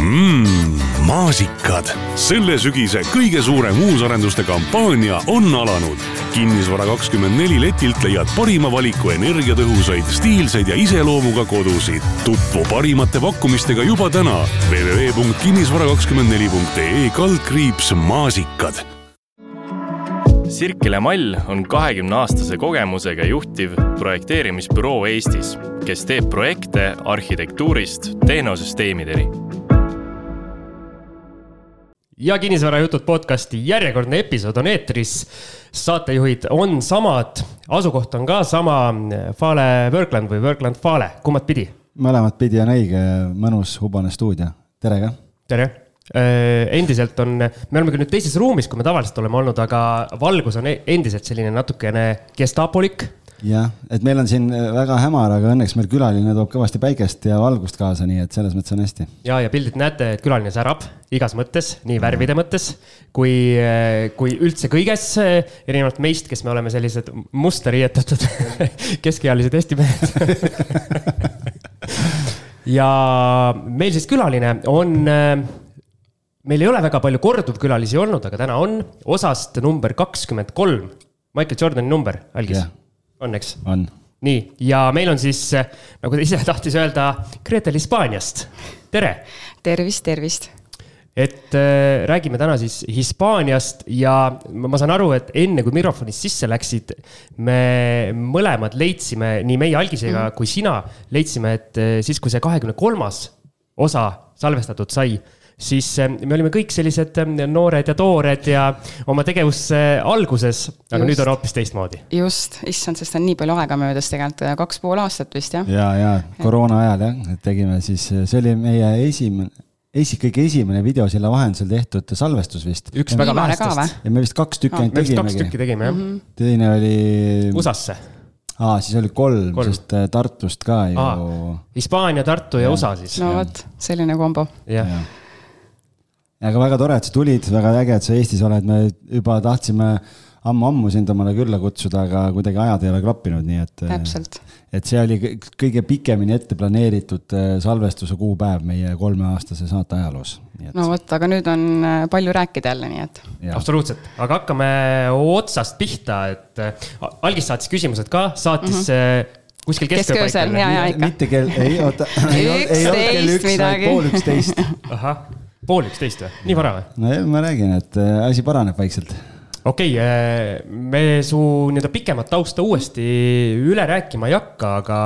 mmm, maasikad. selle sügise kõige suurem uusarenduste kampaania on alanud. kinnisvara kakskümmend neli letilt leiad parima valiku energiatõhusaid, stiilseid ja iseloomuga kodusid. tutvu parimate pakkumistega juba täna www.kinnisvara24.ee kaldkriips maasikad Sirkele Mall on kahekümne aastase kogemusega juhtiv projekteerimisbüroo Eestis, kes teeb projekte arhitektuurist tehnosüsteemideni. Ja kinnisvarajutud podcasti järjekordne episood on eetris. saatejuhid on samad, asukoht on ka sama, Fale Workland või Workland Fale, kummat pidi? mõlemat pidi on õige, mõnus hubane stuudio, tere ka. tere Äh, endiselt on, me oleme küll nüüd teises ruumis, kui me tavaliselt oleme olnud, aga valgus on e-, endiselt selline natukene gestaapolik. Jah, et meil on siin väga hämar, aga õnneks meil külaline toob kõvasti päikest ja valgust kaasa, nii et selles mõttes on hästi. ja, ja pildilt näete, et külaline särab igas mõttes, nii värvide mõttes kui, kui üldse kõiges, erinevalt meist, kes me oleme sellised musta riietatud keskealised Eesti mehed ja meil siis külaline on meil ei ole väga palju korduvkülalisi olnud, aga täna on osast number kakskümmend kolm. Michael Jordani number, algis yeah., on, eks? on. nii, ja meil on siis, nagu ta ise tahtis öelda, Gretel Hispaaniast, tere. tervist, tervist et äh, räägime täna siis Hispaaniast ja ma saan aru, et enne kui mikrofonist sisse läksid, me mõlemad leidsime, nii meie algisega mm. kui sina, leidsime, et äh, siis, kui see kahekümne kolmas osa salvestatud sai siis eh, me olime kõik sellised eh, noored ja toored ja oma tegevuse alguses, aga just. nüüd on hoopis teistmoodi. just, issand, sest on nii palju aega möödas tegelikult, kaks pool aastat vist jah. ja, ja koroona ajal jah, et tegime siis, see oli meie esimene esi, kõige esimene video selle vahendusel tehtud salvestus vist. üks väga vähestest. ja me vist kaks tükki ainult tegimegi. kaks tükki tegime jah mm. -hmm. teine oli. USA-sse. aa, siis oli kolm, kolm., sest Tartust ka ju. Hispaania, Tartu ja, ja USA siis. no vot, selline kombo. jah ja aga väga tore, et sa tulid, väga äge, et sa Eestis oled, me juba tahtsime ammu-ammu sind omale külla kutsuda, aga kuidagi ajad ei ole klappinud, nii et. täpselt. et see oli kõige pikemini ette planeeritud äh, salvestuse kuupäev meie kolmeaastase saate ajaloos. no vot, aga nüüd on äh, palju rääkida jälle, nii et. absoluutselt, aga hakkame otsast pihta, et algis saatis küsimused ka, saatis mm. -hmm kuskil keskööl. mitte kell, ei oota. üksteist midagi. pool üksteist. ahah pool üksteist või, nii vara või? no ma räägin, et äh, asi paraneb vaikselt. okei okay,, äh, me su nii-öelda pikemat tausta uuesti üle rääkima ei hakka, aga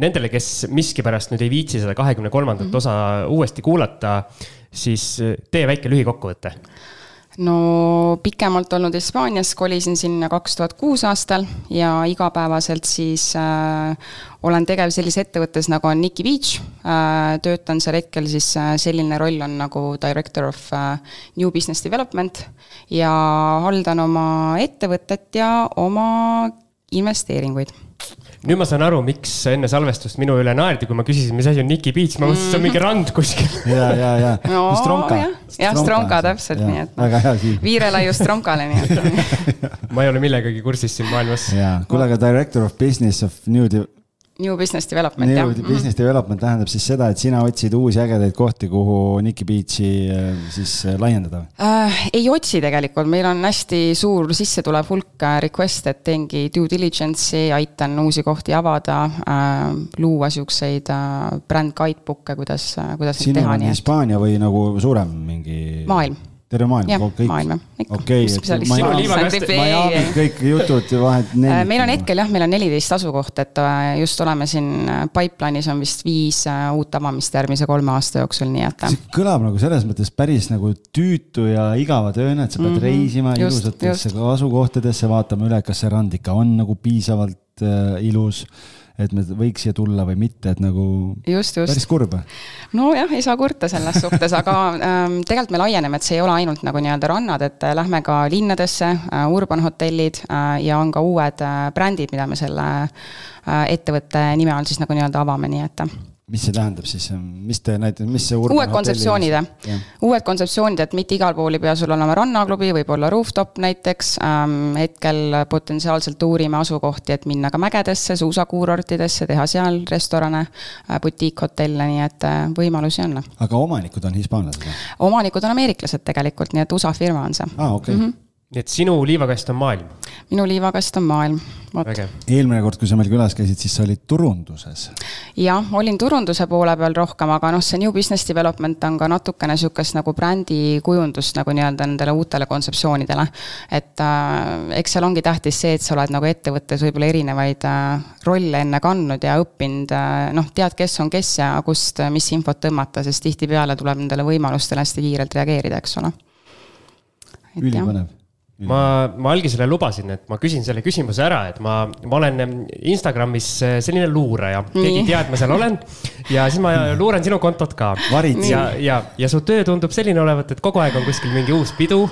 nendele, kes miskipärast nüüd ei viitsi seda kahekümne kolmandat mhm. osa uuesti kuulata, siis äh, tee väike lühikokkuvõte no pikemalt olnud Hispaanias, kolisin sinna kaks tuhat kuus aastal ja igapäevaselt siis äh, olen tegev sellises ettevõttes nagu on Nikki Beach äh,. töötan seal hetkel siis äh, selline roll on nagu director of äh, new business development ja haldan oma ettevõtet ja oma investeeringuid nüüd ma saan aru, miks enne salvestust minu üle naerdi, kui ma küsisin, mis asi on Niki Beach, ma mõtlesin, et see on mingi rand kuskil. ja, ja, ja no,. Stronka. jah, Stronka täpselt, nii et. väga hea siin. viirelaiu Stronkale, nii et ma ei ole millegagi kursis siin maailmas. jaa, kuule, aga director of business of new New Business Development, jah. New mhm. Business Development tähendab siis seda, et sina otsid uusi ägedaid kohti, kuhu Nikki Beach'i äh, siis äh, laiendada äh,? ei otsi tegelikult, meil on hästi suur sissetulev hulk äh, request'e, et teengi due diligence'i, aitan uusi kohti avada äh,, luua siukseid äh, brand guidebook'e, kuidas, kuidas siin on Hispaania või nagu suurem mingi? maailm terve maailm? jah, maailm jah, ikka. okei okay,, et Miami kõik jutud vahet. Äh, meil on hetkel jah, meil on neliteist asukohta, et äh, just oleme siin, äh, pipeline'is on vist viis uut avamist järgmise kolme aasta jooksul, nii et. see kõlab nagu selles mõttes päris nagu tüütu ja igava tööna, et sa pead mm -hmm. reisima ilusatesse asukohtadesse, vaatama üle, kas see rand ikka on nagu piisavalt äh, ilus et me võiks siia tulla või mitte, et nagu just, just. päris kurb. nojah, ei saa kurta selles suhtes, aga ähm, tegelikult me laieneme, et see ei ole ainult nagu nii-öelda rannad, et äh, lähme ka linnadesse äh,, urban hotellid äh, ja on ka uued äh, brändid, mida me selle äh, ettevõtte nime all siis nagu nii-öelda avame, nii et mis see tähendab siis, mis te näitate, mis see uued kontseptsioonid, uued kontseptsioonid, et mitte igal pool ei pea sul olema rannaklubi, võib olla rooftop näiteks ähm,. hetkel potentsiaalselt uurime asukohti, et minna ka mägedesse, suusakuurortidesse, teha seal restorane äh,, butiikhotelle, nii et äh, võimalusi on. aga omanikud on hispaanlased omanikud on ameeriklased tegelikult, nii et USA firma on see. aa ah,, okei okay. mm. -hmm nii et sinu liivakast on maailm? minu liivakast on maailm, vot. eelmine kord, kui sa meil külas käisid, siis sa olid turunduses. jah, olin turunduse poole peal rohkem, aga noh, see new business development on ka natukene sihukest nagu brändikujundust nagu nii-öelda nendele uutele kontseptsioonidele. et äh, eks seal ongi tähtis see, et sa oled nagu ettevõttes võib-olla erinevaid äh, rolle enne kandnud ja õppinud äh,, noh, tead, kes on kes ja kust, mis infot tõmmata, sest tihtipeale tuleb nendele võimalustele hästi kiirelt reageerida, eks ole. ülipõnev ma, ma algisele lubasin, et ma küsin selle küsimuse ära, et ma, ma olen Instagramis äh, selline luuraja, keegi ei tea, et ma seal olen. ja siis ma luuren sinu kontot ka. ja, ja, ja su töö tundub selline olevat, et kogu aeg on kuskil mingi uus pidu,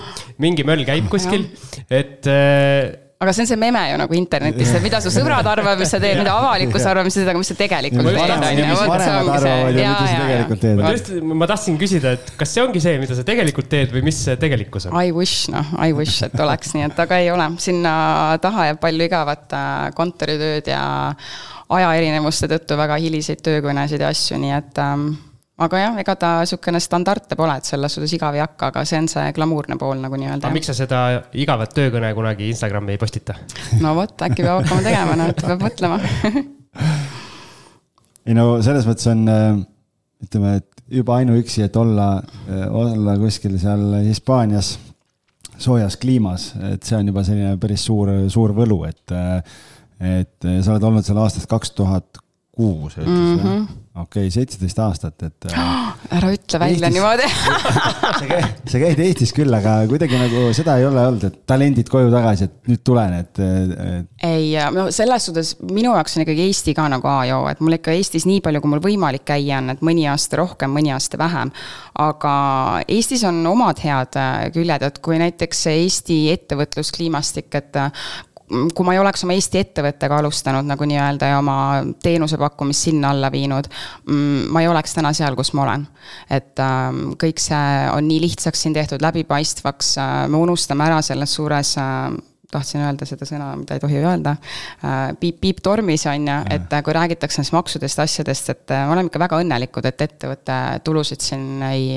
mingi möll käib kuskil, et äh, aga see on see meme ju nagu internetis, et mida su sõbrad arvavad, mis sa teed, mida avalikkus arvab, mis sa teed, aga mis sa tegelikult teed, on ju. ma tahtsin küsida, et kas see ongi see, mida sa tegelikult teed või mis see tegelikkus on? I wish, noh, I wish, et oleks nii, et aga ei ole. sinna taha jääb palju igavat äh, kontoritööd ja aja erinevuste tõttu väga hiliseid töökõnesid ja asju, nii et ähm, aga jah, ega ta niisugune standardne pole, et selles suhtes igav ei hakka, aga see on see glamuurne pool nagu nii-öelda. aga miks sa seda igavat töökõne kunagi Instagrami ei postita? no vot, äkki peab hakkama tegema, no et peab mõtlema ei no selles mõttes on, äh, ütleme, et juba ainuüksi, et olla, äh, olla kuskil seal Hispaanias soojas kliimas, et see on juba selline päris suur, suur võlu, et, äh, et sa oled olnud seal aastast kaks tuhat kuus, ütles mm -hmm. jah? okei okay,, seitseteist aastat, et äh, ära ütle välja Eestis... niimoodi sa käid, sa käid Eestis küll, aga kuidagi nagu seda ei ole olnud, et talendid koju tagasi, et nüüd tulen, et, et.... ei, no selles suhtes minu jaoks on ikkagi Eesti ka nagu A ja O, et mul ikka Eestis nii palju, kui mul võimalik käia on, et mõni aasta rohkem, mõni aasta vähem. aga Eestis on omad head äh, küljed, et kui näiteks Eesti ettevõtluskliimastik, et kui ma ei oleks oma Eesti ettevõttega alustanud nagu nii-öelda ja oma teenuse pakkumist sinna alla viinud, mm, ma ei oleks täna seal, kus ma olen. et äh, kõik see on nii lihtsaks siin tehtud, läbipaistvaks äh,, me unustame ära selles suures äh, tahtsin öelda seda sõna, mida ei tohi öelda äh,, piip, piip tormis, on ju, et äh, kui räägitakse nendest maksudest, asjadest, et äh, me oleme ikka väga õnnelikud, et ettevõtte tulusid siin ei,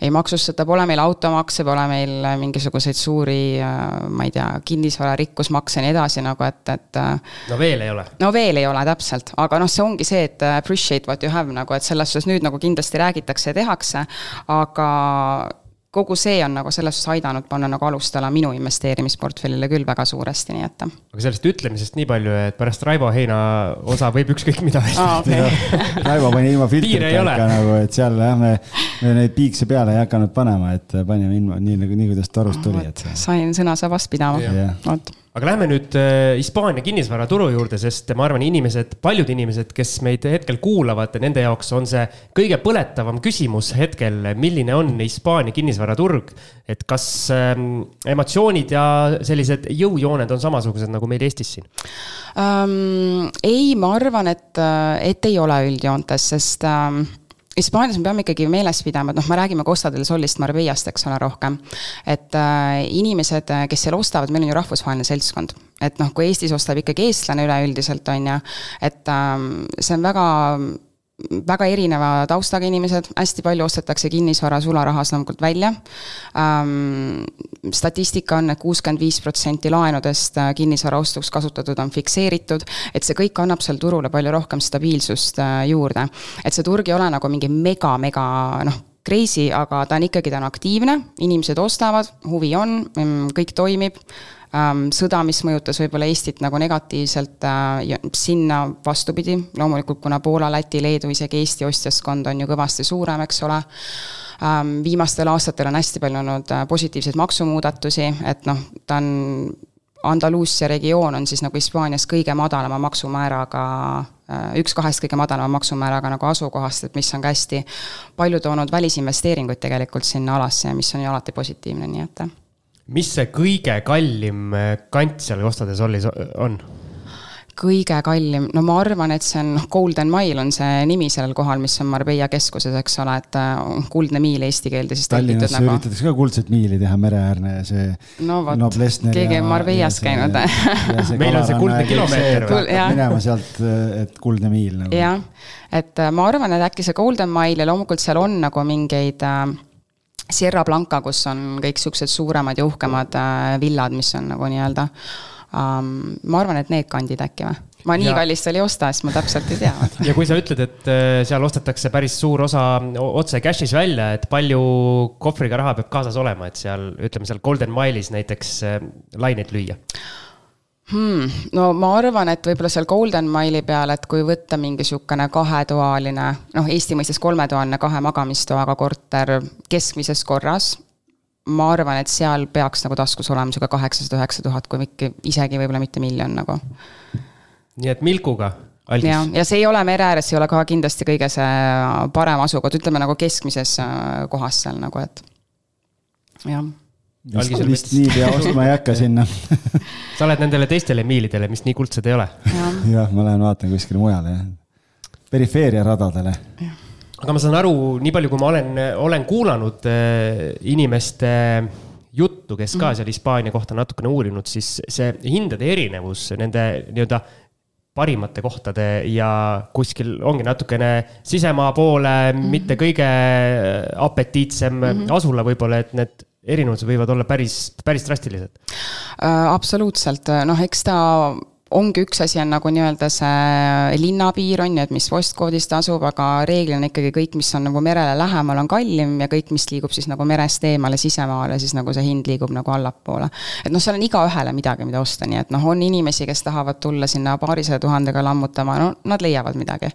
ei maksustata, pole meil automakse, pole meil mingisuguseid suuri, ma ei tea, kinnisvara rikkusmakse ja nii edasi nagu, et, et. no veel ei ole. no veel ei ole, täpselt, aga noh, see ongi see, et appreciate what you have nagu, et selles suhtes nüüd nagu kindlasti räägitakse ja tehakse, aga kogu see on nagu selles suhtes aidanud panna nagu alustala minu investeerimisportfellile küll väga suuresti, nii et. aga sellest ütlemisest nii palju, et pärast Raivo Heina osa võib ükskõik mida öelda ah,. Okay. Raivo pani ilma filtrita ikka nagu, et seal jah, me, me neid piikse peale ei hakanud panema, et panime ilma nii nagu, nii kuidas torust tuli, et. sain sõna sabast pidama, vot aga lähme nüüd äh, Hispaania kinnisvaraturu juurde, sest ma arvan, inimesed, paljud inimesed, kes meid hetkel kuulavad, nende jaoks on see kõige põletavam küsimus hetkel, milline on Hispaania kinnisvaraturg. et kas ähm, emotsioonid ja sellised jõujooned on samasugused nagu meil Eestis siin um,? ei, ma arvan, et, et ei ole üldjoontes, sest um Hispaanias me peame ikkagi meeles pidama, et noh, me räägime Costa del Solist, Marbellast, eks ole, rohkem. et äh, inimesed, kes seal ostavad, meil on ju rahvusvaheline seltskond. et noh, kui Eestis ostab ikkagi eestlane üleüldiselt, on ju, et äh, see on väga väga erineva taustaga inimesed, hästi palju ostetakse kinnisvara sularahas loomulikult välja ähm,. statistika on et, et kuuskümmend viis protsenti laenudest äh, kinnisvara ostuks kasutatud on fikseeritud, et see kõik annab seal turule palju rohkem stabiilsust äh, juurde. et see turg ei ole nagu mingi mega-mega noh crazy, aga ta on ikkagi, ta on aktiivne, inimesed ostavad, huvi on, mm, kõik toimib sõda, mis mõjutas võib-olla Eestit nagu negatiivselt, äh, sinna vastupidi, loomulikult kuna Poola, Läti, Leedu, isegi Eesti ostjaskond on ju kõvasti suurem, eks ole. Ähm, viimastel aastatel on hästi palju olnud äh, positiivseid maksumuudatusi, et noh, ta on, Andaluusia regioon on siis nagu Hispaanias kõige madalama maksumääraga, äh, üks kahest kõige madalama maksumääraga nagu asukohast, et mis on ka hästi palju toonud välisinvesteeringuid tegelikult sinna alasse ja mis on ju alati positiivne, nii et mis see kõige kallim äh, kant seal Costa de Solis on? kõige kallim, no ma arvan, et see on, noh, Golden Mile on see nimi sellel kohal, mis on Marbella keskuses, eks ole, et äh, kuldne miil eesti keelde siis Tallinnas nagu. üritatakse ka kuldset miili teha mereäärne see. no vot, keegi on Marbellas käinud meil on see kuldne kilomeeter minema sealt, et kuldne miil nagu. jah, et äh, ma arvan, et äkki see Golden Mile ja loomulikult seal on nagu mingeid äh, Sierra Blanca, kus on kõik siuksed suuremad ja uhkemad äh, villad, mis on nagu nii-öelda um,. ma arvan, et need kandid äkki või? ma nii ja. kallist veel ei osta, sest ma täpselt ei tea ja kui sa ütled, et äh, seal ostetakse päris suur osa otse cash'is välja, et palju kohvriga raha peab kaasas olema, et seal, ütleme seal Golden Mile'is näiteks äh, laineid lüüa? Hmm,? no ma arvan, et võib-olla seal Golden Mile'i peal, et kui võtta mingi niisugune kahetoaline, noh, Eesti mõistes kolmetoaline kahe magamistoaga korter keskmises korras, ma arvan, et seal peaks nagu taskus olema sihuke kaheksasada, üheksa tuhat, kui mitte, isegi võib-olla mitte miljon nagu. nii et Milkuga algis. ja, ja see ei ole mere ääres, ei ole ka kindlasti kõige see parem asukoht, ütleme nagu keskmises äh, kohas seal nagu, et jah. Vist, vist nii pea ostma ei hakka sinna sa oled nendele teistele miilidele, mis nii kuldsed ei ole ja.. jah, ma lähen vaatan kuskile mujale, jah. perifeeria radadele. jah aga ma saan aru, nii palju, kui ma olen, olen kuulanud äh, inimeste juttu, kes ka mm. seal Hispaania kohta natukene uurinud, siis see hindade erinevus nende nii-öelda parimate kohtade ja kuskil ongi natukene sisemaa poole mm, -hmm. mitte kõige apetiitsem mm -hmm. asula võib-olla, et need erinevused võivad olla päris, päris drastilised äh,. absoluutselt, noh, eks ta ongi üks asi on nagu nii-öelda see linnapiir on ju, et mis postkoodis ta asub, aga reeglina ikkagi kõik, mis on nagu merele lähemal, on kallim ja kõik, mis liigub siis nagu merest eemale sisemaale, siis nagu see hind liigub nagu allapoole. et noh, seal on igaühele midagi, mida osta, nii et noh, on inimesi, kes tahavad tulla sinna paarisaja tuhandega lammutama, no nad leiavad midagi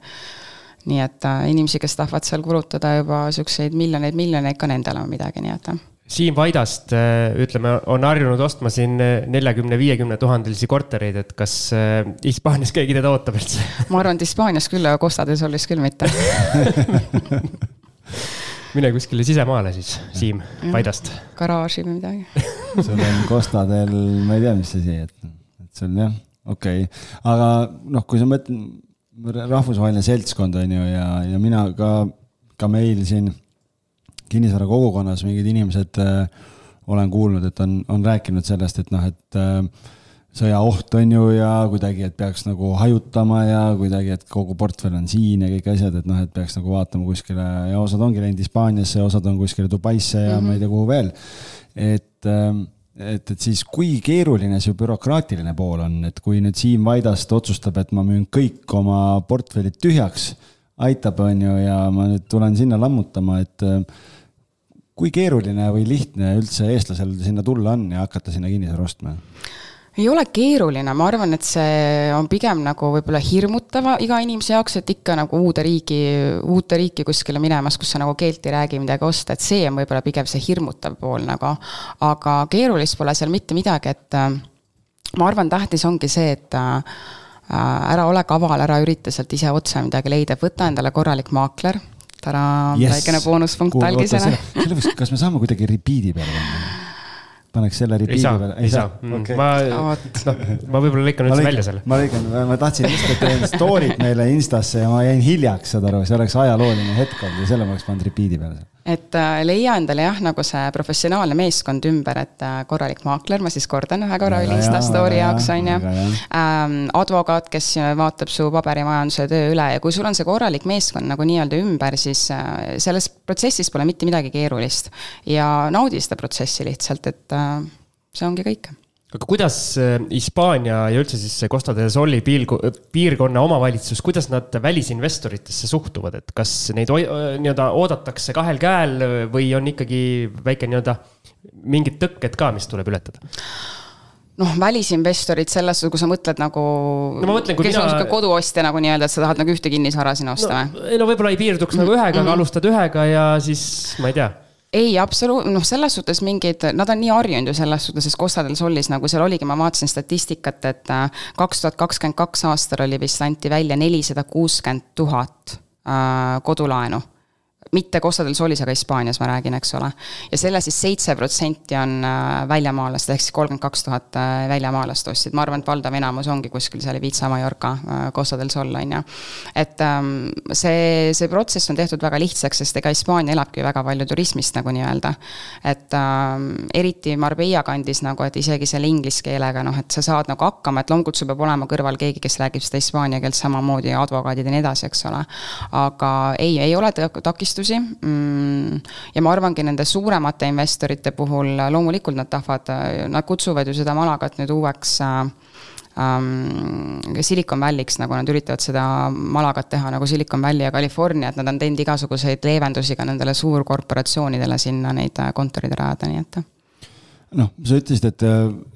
nii et äh, inimesi, kes tahavad seal kulutada juba siukseid miljoneid, miljoneid, ka nendel on midagi, nii et Siim Vaidast, äh, ütleme, on harjunud ostma siin äh, neljakümne, viiekümne tuhandelisi kortereid, et kas äh, Hispaanias keegi teda ootab üldse? ma arvan, et Hispaanias küll, aga Costa del Solis küll mitte mine kuskile sisemaale siis, Siim Vaidast. garaaži või midagi sul on Costa del, ma ei tea, mis asi, et, et see on jah, okei okay., aga noh, kui sa mõtled, rahvusvaheline seltskond on ju ja, ja mina ka, ka meil siin kinnisvara kogukonnas mingid inimesed äh, olen kuulnud, et on, on rääkinud sellest, et noh, et äh, sõjaoht on ju ja kuidagi, et peaks nagu hajutama ja kuidagi, et kogu portfell on siin ja kõik asjad, et noh, et peaks nagu vaatama kuskile ja osad ongi läinud Hispaaniasse, osad on kuskile Dubaisse ja mm -hmm. ma ei tea, kuhu veel. et, äh, et, et siis kui keeruline see bürokraatiline pool on, et kui nüüd Siim Vaidast otsustab, et ma müün kõik oma portfellid tühjaks, aitab, on ju, ja ma nüüd tulen sinna lammutama, et kui keeruline või lihtne üldse eestlasel sinna tulla on ja hakata sinna kinnisvara ostma? ei ole keeruline, ma arvan, et see on pigem nagu võib-olla hirmutav iga inimese jaoks, et ikka nagu uude riigi, uute riiki kuskile minemas, kus sa nagu keelt ei räägi, midagi osta, et see on võib-olla pigem see hirmutav pool nagu. aga keerulist pole seal mitte midagi, et äh, ma arvan, tähtis ongi see, et äh, ära ole kaval, ära ürita sealt ise otse midagi leida, võta endale korralik maakler tadaa yes., väikene boonuspunkt algisena. sellepärast, kas me saame kuidagi repeat'i peale panna? paneks selle repeat'i peale? ei saa, mm, okay. ma, noh, ma võib-olla lõikan üldse välja selle. ma lõikan, ma tahtsin just, et teen story'd meile Instasse ja ma jäin hiljaks, saad aru, see oleks ajalooline hetk olnud ja selle ma oleks pannud repeat'i peale et äh, leia endale jah, nagu see professionaalne meeskond ümber, et äh, korralik maakler, ma siis kordan ühe korra veel Insta story jaoks, on ju. Ähm, advokaat, kes vaatab su paberimajanduse töö üle ja kui sul on see korralik meeskond nagu nii-öelda ümber, siis äh, selles protsessis pole mitte midagi keerulist. ja naudi seda protsessi lihtsalt, et see ongi kõik aga kuidas äh, Hispaania ja üldse siis see Costa del Soli piilgu, piirkonna omavalitsus, kuidas nad välisinvestoritesse suhtuvad, et kas neid nii-öelda oodatakse kahel käel või on ikkagi väike nii-öelda mingid tõkked ka, mis tuleb ületada? noh, välisinvestorid selles suhtes, kui sa mõtled nagu no,. kes mina... on sihuke koduostja nagu nii-öelda, et sa tahad nagu ühte kinnisvara sinna osta või no,? no võib-olla ei piirduks mm -hmm. nagu ühega mm, -hmm. aga alustad ühega ja siis ma ei tea ei, absoluut-, noh, selles suhtes mingid, nad on nii harjunud ju selles suhtes, sest Costa del Solis nagu seal oligi, ma vaatasin statistikat, et äh, kaks tuhat kakskümmend kaks aastal oli vist, anti välja nelisada kuuskümmend tuhat äh, kodulaenu mitte Costa del Solis, aga Hispaanias ma räägin, eks ole. ja selle siis seitse protsenti on äh, väljamaalast, ehk siis kolmkümmend kaks tuhat äh, väljamaalast ostsid, ma arvan, et valdav enamus ongi kuskil seal Ibiza, Mallorca, äh, Costa del Sol, on ju. et ähm, see, see protsess on tehtud väga lihtsaks, sest ega Hispaania elabki väga palju turismist nagu nii-öelda. et ähm, eriti Marbella kandis nagu, et isegi selle inglise keelega noh, et sa saad nagu hakkama, et loomulikult sul peab olema kõrval keegi, kes räägib seda hispaania keelt samamoodi, advokaadid ja nii edasi, eks ole. aga ei, ei ole takistusi takistusi mm,. ja ma arvangi nende suuremate investorite puhul loomulikult nad tahavad, nad kutsuvad ju seda Malagat nüüd uueks äh, um, Silicon Valley'ks, nagu nad üritavad seda Malagat teha nagu Silicon Valley ja California, et nad on teinud igasuguseid leevendusi ka nendele suurkorporatsioonidele sinna neid äh, kontoreid rajada, nii et noh, sa ütlesid, et,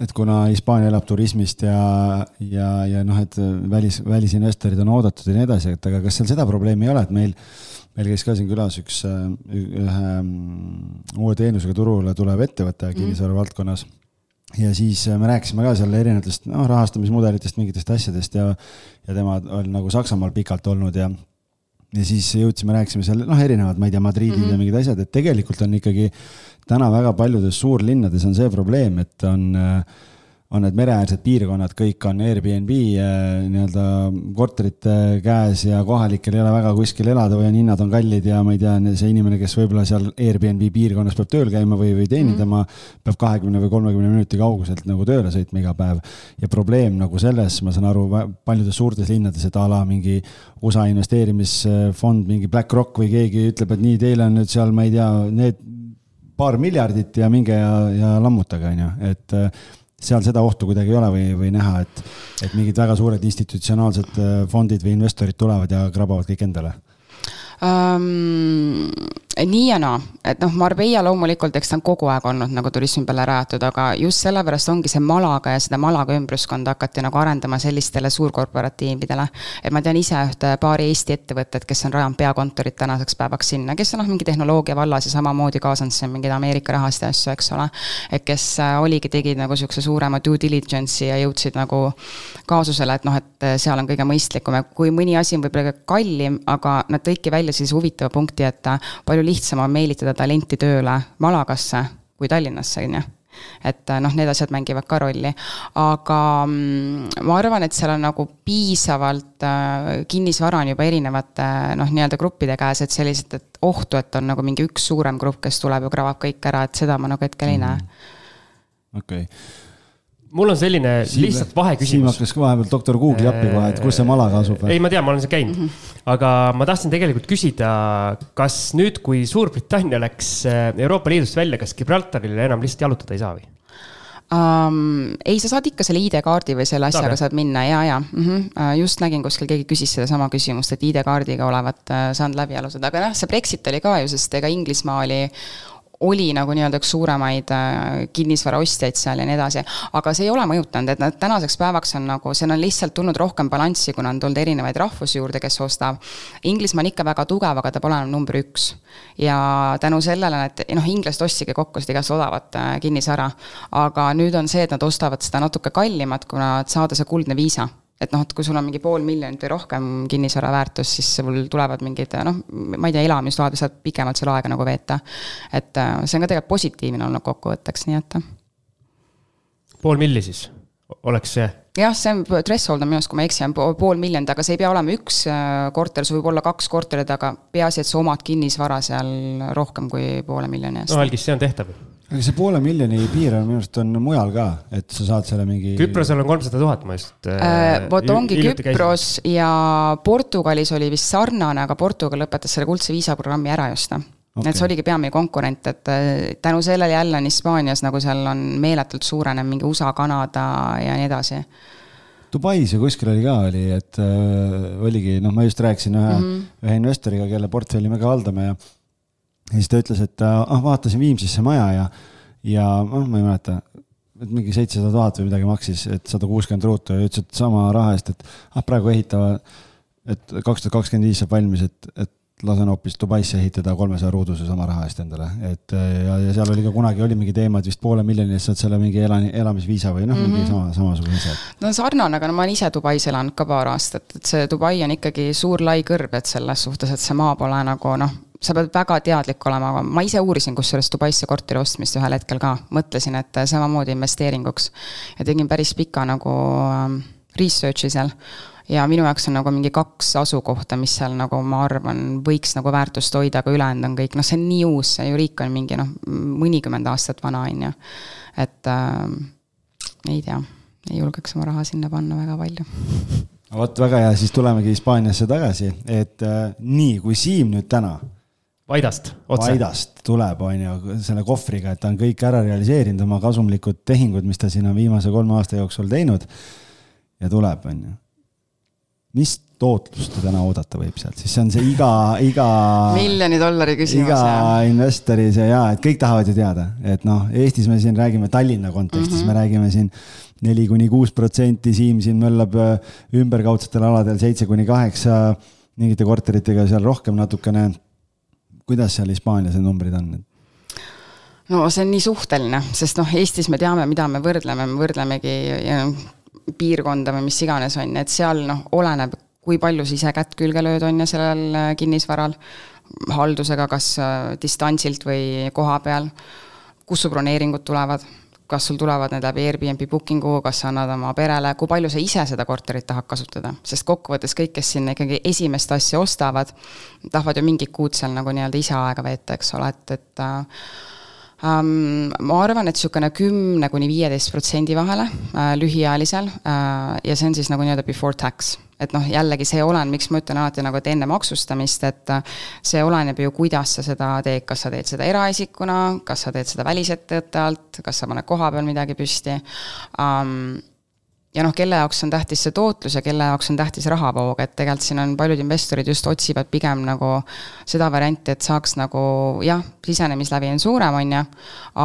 et kuna Hispaania elab turismist ja, ja, ja noh, et välis, välisinvestorid on oodatud ja nii edasi, et aga kas seal seda probleemi ei ole, et meil meil käis ka siin külas üks, äh, ühe mm, uue teenusega turule tulev ettevõte mhm. kinnisvara valdkonnas. ja siis äh, me rääkisime ka seal erinevatest noh, rahastamismudelitest, mingitest asjadest ja, ja tema on nagu Saksamaal pikalt olnud ja ja siis jõudsime, rääkisime seal noh, erinevad, ma ei tea, Madridid mm -hmm. ja mingid asjad, et tegelikult on ikkagi täna väga paljudes suurlinnades on see probleem, et on äh, on need mereäärsed piirkonnad, kõik on Airbnb äh, nii-öelda korterite käes ja kohalikel ei ole väga kuskil elada või on hinnad on kallid ja ma ei tea, see inimene, kes võib-olla seal Airbnb piirkonnas peab tööl käima või, või teenindama mm., peab kahekümne või kolmekümne minuti kauguselt nagu tööle sõitma iga päev. ja probleem nagu selles, ma saan aru, paljudes suurtes linnades, et a la mingi USA investeerimisfond, mingi BlackRock või keegi ütleb, et nii, teil on nüüd seal, ma ei tea, need paar miljardit ja minge ja, ja lammutage, on ju, et seal seda ohtu kuidagi ei ole või, või näha, et, et mingid väga suured institutsionaalsed äh, fondid või investorid tulevad ja krabavad kõik endale um,? Nii ja naa, et noh, Marbella loomulikult, eks ta on kogu aeg olnud nagu turismi peale rajatud, aga just sellepärast ongi see Malaga ja seda Malaga ümbruskonda hakati nagu arendama sellistele suurkorporatiividele. et ma tean ise ühte paari Eesti ettevõtet, kes on rajanud peakontorit tänaseks päevaks sinna, kes on noh, mingi tehnoloogia vallas ja samamoodi kaasanud siin mingeid Ameerika rahasid ja asju, eks ole. et kes äh, oligi, tegid nagu sihukese suurema due diligence'i ja jõudsid nagu kaasusele, et noh, et seal on kõige mõistlikum ja kui mõni asi on võib-olla kallim, aga nad tõidki välja sellise huvitava punkti, et palju lihtsam on meelitada talenti tööle Malagasse kui Tallinnasse, on ju. Et noh, need asjad mängivad ka rolli, aga mm, ma arvan, et seal on nagu piisavalt äh, kinnisvara on juba erinevate noh, nii-öelda gruppide käes, et sellised, et ohtu, et on nagu mingi üks suurem grupp, kes tuleb ja krabab kõik ära, et seda ma nagu hetkel ei näe. okei. okay mul on selline Siim, lihtsalt vaheküsimus. Siim hakkas vahepeal doktor Google'i appi kohe, et kus see Malaga asub? ei, ma tean, ma olen seal käinud. -hmm. aga ma tahtsin tegelikult küsida, kas nüüd, kui Suurbritannia läks äh, Euroopa Liidust välja, kas Gibraltarile enam lihtsalt jalutada ei saa või? Um, ei, sa saad ikka selle ID-kaardi või selle asjaga saad minna ja, ja mm -hmm. just nägin kuskil keegi küsis sedasama küsimust, et ID-kaardiga olevat uh, saanud läbi jalutada, aga noh, see Brexit oli ka ju, sest ega Inglismaa oli oli nagu nii-öelda üks suuremaid äh, kinnisvaraostjaid seal ja nii edasi. aga see ei ole mõjutanud, et nad tänaseks päevaks on nagu, seal on lihtsalt tulnud rohkem balanssi, kuna on tulnud erinevaid rahvusi juurde, kes ostab. Inglismaa on ikka väga tugev, aga ta pole enam number üks. ja tänu sellele, et noh, inglased ostsidki kokku seda igast odavat äh, kinnisvara. aga nüüd on see, et nad ostavad seda natuke kallimat, kuna saada see kuldne viisa et noh, et kui sul on mingi pool miljonit või rohkem kinnisvara väärtus, siis sul tulevad mingid noh, ma ei tea, elamisload saad pikemalt seal aega nagu veeta. et äh, see on ka tegelikult positiivne olnud kokkuvõtteks, nii et. pool milli siis, oleks see? jah, see on, threshold on minu arust, kui ma ei eksi, on pool miljonit, aga see ei pea olema üks äh, korter, sul võib olla kaks korterit, aga peaasi, et sa omad kinnisvara seal rohkem kui poole miljoni eest. no algis, see on tehtav aga see poole miljoni piir on minu arust on mujal ka, et sa saad selle mingi. Küprosel on kolmsada tuhat, ma just äh,. äh vot ongi Küpros käisin. ja Portugalis oli vist sarnane, aga Portugal lõpetas selle kuldse viisaprogrammi ära just okay.. et see oligi peamine konkurent, et äh, tänu sellele jälle on Hispaanias nagu seal on meeletult suurenev mingi USA, Kanada ja nii edasi Dubais ju kuskil oli ka, oli, et äh, oligi, noh, ma just rääkisin ühe mm, -hmm. ühe investoriga, kelle portfelli me ka haldame ja ja siis ta ütles, et ah, vaatasin Viimsisse maja ja, ja noh, ma ei mäleta, et mingi seitsesada tuhat või midagi maksis, et sada kuuskümmend ruutu ja ütles, et sama raha eest, et ah, praegu ehitavad, et kaks tuhat kakskümmend viis saab valmis, et, et lasen hoopis Dubaisse ehitada kolmesaja ruuduse sama raha eest endale, et ja, ja seal oli ka kunagi oli mingi teema, et vist poole miljoni eest saad selle mingi elani, elamisviisa või noh mm -hmm., mingi mhm. sama, samasugune asi. no sarnane, aga no ma olen ise Dubais elanud ka paar aastat, et see Dubai on ikkagi suur lai kõrb, et selles suhtes, et see maa pole nagu noh sa pead väga teadlik olema, ma ise uurisin kusjuures Dubaisse korteri ostmist ühel hetkel ka, mõtlesin, et samamoodi investeeringuks. ja tegin päris pika nagu ähm, research'i seal ja minu jaoks on nagu mingi kaks asukohta, mis seal nagu ma arvan, võiks nagu väärtust hoida, aga ülejäänud on kõik, noh, see on nii uus, see Eureka on mingi noh, mõnikümmend aastat vana, on ju. et äh, ei tea, ei julgeks oma raha sinna panna väga palju vot väga hea, siis tulemegi Hispaaniasse tagasi, et äh, nii, kui Siim nüüd täna. Vaidast, otse. Vaidast tuleb, on ju, selle kohvriga, et ta on kõik ära realiseerinud, oma kasumlikud tehingud, mis ta siin on viimase kolme aasta jooksul teinud. ja tuleb, on ju mis tootlust täna oodata võib sealt, siis see on see iga, iga. miljoni dollari küsimus. iga jah. investori see ja, et kõik tahavad ju teada, et noh, Eestis me siin räägime Tallinna kontekstis mm, -hmm. me räägime siin neli kuni kuus protsenti, Siim siin möllab äh, ümberkaudsetel aladel seitse kuni kaheksa, mingite korteritega seal rohkem natukene. Kuidas seal Hispaanias need numbrid on? no see on nii suhteline, sest noh, Eestis me teame, mida me võrdleme, me võrdlemegi piirkonda või mis iganes, on ju, et seal noh, oleneb, kui palju sa ise kätt külge lööd, on ju, sellel äh, kinnisvaral, haldusega, kas äh, distantsilt või koha peal, kus su broneeringud tulevad, kas sul tulevad need läbi Airbnb booking'u, kas sa annad oma perele, kui palju sa ise seda korterit tahad kasutada, sest kokkuvõttes kõik, kes sinna ikkagi esimest asja ostavad, tahavad ju mingit kuud seal nagu nii-öelda ise aega veeta, eks ole, et, et äh, um,. ma arvan, et niisugune kümne kuni viieteist protsendi vahele uh, lühiajalisel uh, ja see on siis nagu nii-öelda before tax. et noh, jällegi see oleneb, miks ma ütlen alati nagu, et enne maksustamist, et uh, see oleneb ju, kuidas sa seda teed, kas sa teed seda eraisikuna, kas sa teed seda välisettevõtte alt, kas sa paned koha peal midagi püsti um, ja noh, kelle jaoks on tähtis see tootlus ja kelle jaoks on tähtis rahavoog, et tegelikult siin on paljud investorid just otsivad pigem nagu seda varianti, et saaks nagu jah, sisenemislävi on suurem, on ju,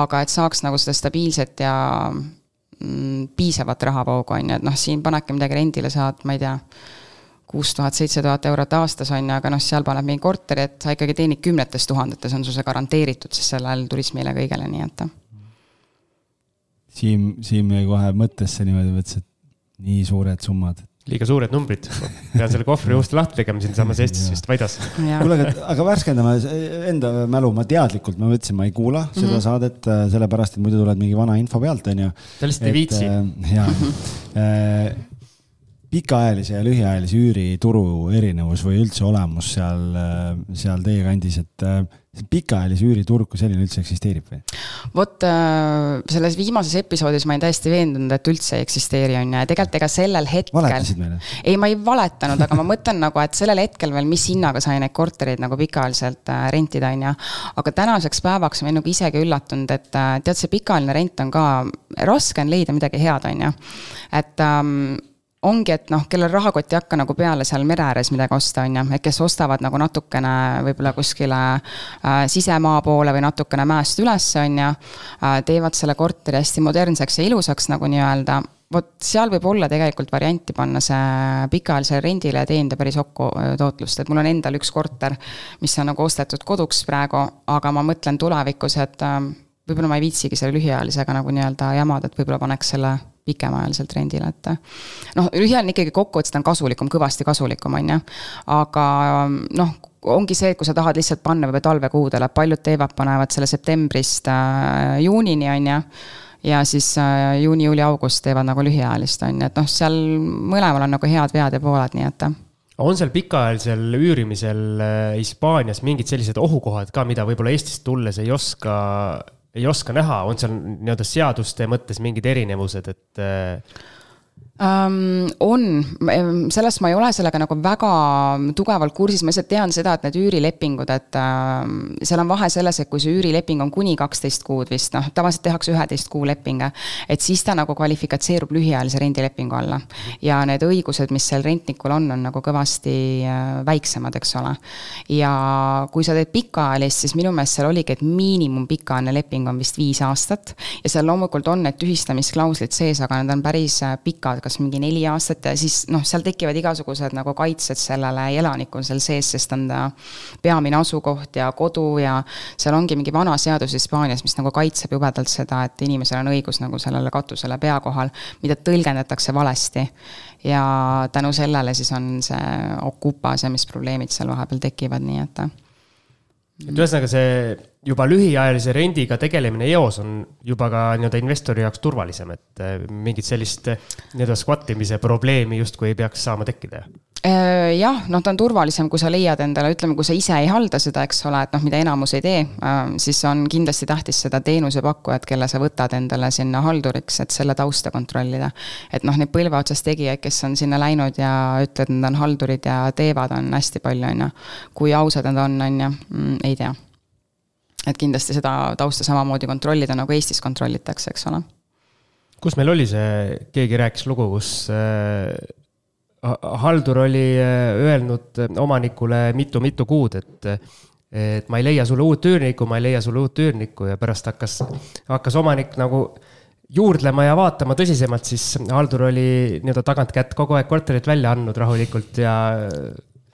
aga et saaks nagu seda stabiilset ja mm, piisavat rahavoogu, on ju, et noh, siin panedki midagi rendile, saad, ma ei tea, kuus tuhat, seitse tuhat eurot aastas, on ju, aga noh, seal paneb mingi korteri, et sa ikkagi teenid kümnetes tuhandetes, on sul see garanteeritud siis sellel turismile kõigele, nii et. Siim, Siim jäi kohe mõttesse niimoodi, mõtles, et nii suured summad. liiga suured numbrid. pean selle kohvri uuesti lahti tegema siinsamas Eestis vist Vaidas. kuule, aga, aga värskendame enda mälu, ma teadlikult, ma mõtlesin, ma ei kuula mm -hmm. seda mhm. saadet äh, sellepärast, et muidu tuled mingi vana info pealt, onju. ta lihtsalt ei viitsi. Äh, jaa äh, pikaajalise ja lühiajalise üürituru erinevus või üldse olemus seal, seal teie kandis, et pikaajalise üüriturg kui selline üldse eksisteerib või? vot äh, selles viimases episoodis ma olin täiesti veendunud, et üldse ei eksisteeri, on ju, ja tegelikult ega sellel hetkel. valetasid meile? ei, ma ei valetanud, aga ma mõtlen nagu, et sellel hetkel veel, mis hinnaga sai neid kortereid nagu pikaajaliselt äh, rentida, on ju. aga tänaseks päevaks ma olen nagu isegi üllatunud, et äh, tead, see pikaajaline rent on ka, raske on leida midagi head, on ju. et ähm, ongi, et noh, kellel rahakott ei hakka nagu peale seal mere ääres midagi osta, on ju, et kes ostavad nagu natukene võib-olla kuskile äh, sisemaa poole või natukene mäest üles, on ju äh,, teevad selle korteri hästi modernseks ja ilusaks nagu nii-öelda, vot seal võib olla tegelikult varianti panna see pikaajalisele rendile ja teenida päris okku äh, tootlust, et mul on endal üks korter, mis on nagu ostetud koduks praegu, aga ma mõtlen tulevikus, et äh, võib-olla ma ei viitsigi selle lühiajalisega nagu nii-öelda jamada, et võib-olla paneks selle pikemaajaliselt rendile, et noh, lühiajaline ikkagi kokkuvõttes ta on kasulikum, kõvasti kasulikum, on ju. aga noh, ongi see, et kui sa tahad lihtsalt panna võib-olla talvekuudele, paljud teevad, panevad selle septembrist äh, juunini, on ju ja siis äh, juuni, juuli, august teevad nagu lühiajalist, on ju, et noh, seal mõlemal on nagu head vead ja pooled, nii et on seal pikaajalisel üürimisel äh, Hispaanias mingid sellised ohukohad ka, mida võib-olla Eestist tulles ei oska ei oska näha, on seal nii-öelda seaduste mõttes mingid erinevused, et äh, um,? on, sellest ma ei ole sellega nagu väga tugevalt kursis, ma lihtsalt tean seda, et need üürilepingud, et uh, seal on vahe selles, et kui see üürileping on kuni kaksteist kuud vist, noh, tavaliselt tehakse üheteist kuu leping, et siis ta nagu kvalifikatseerub lühiajalise rendilepingu alla. ja need õigused, mis sel rentnikul on, on nagu kõvasti uh, väiksemad, eks ole. ja kui sa teed pikaajalist, siis minu meelest seal oligi, et miinimum pikaajaline leping on vist viis aastat ja seal loomulikult on need tühistamisklauslid sees, aga need on päris äh, pikad, kas mingi neli aastat ja siis noh, seal tekivad igasugused nagu kaitsed sellele elanikul seal sees, sest on ta peamine asukoht ja kodu ja seal ongi mingi vana seadus Hispaanias, mis nagu kaitseb jubedalt seda, et inimesel on õigus nagu sellele katusele pea kohal, mida tõlgendatakse valesti. ja tänu sellele siis on see okupas ja mis probleemid seal vahepeal tekivad, nii et et ühesõnaga see juba lühiajalise rendiga tegelemine eos on juba ka nii-öelda investori jaoks turvalisem, et äh, mingit sellist nii-öelda squat imise probleemi justkui ei peaks saama tekkida jah, noh, ta on turvalisem, kui sa leiad endale, ütleme, kui sa ise ei halda seda, eks ole, et noh, mida enamus ei tee, äh, siis on kindlasti tähtis seda teenusepakkujat, kelle sa võtad endale sinna halduriks, et selle tausta kontrollida. et noh, neid põlve otsas tegijaid, kes on sinna läinud ja ütlevad, et nad on haldurid ja teevad, on hästi palju, on ju. kui ausad nad on, on ju, mm, ei tea. et kindlasti seda tausta samamoodi kontrollida, nagu Eestis kontrollitakse, eks ole kus meil oli see, keegi rääkis lugu, kus äh, haldur oli äh, öelnud äh, omanikule mitu-mitu kuud, et et ma ei leia sulle uut üürnikku, ma ei leia sulle uut üürnikku ja pärast hakkas, hakkas omanik nagu juurdlema ja vaatama tõsisemalt, siis haldur oli nii-öelda tagantkätt kogu aeg korterit välja andnud rahulikult ja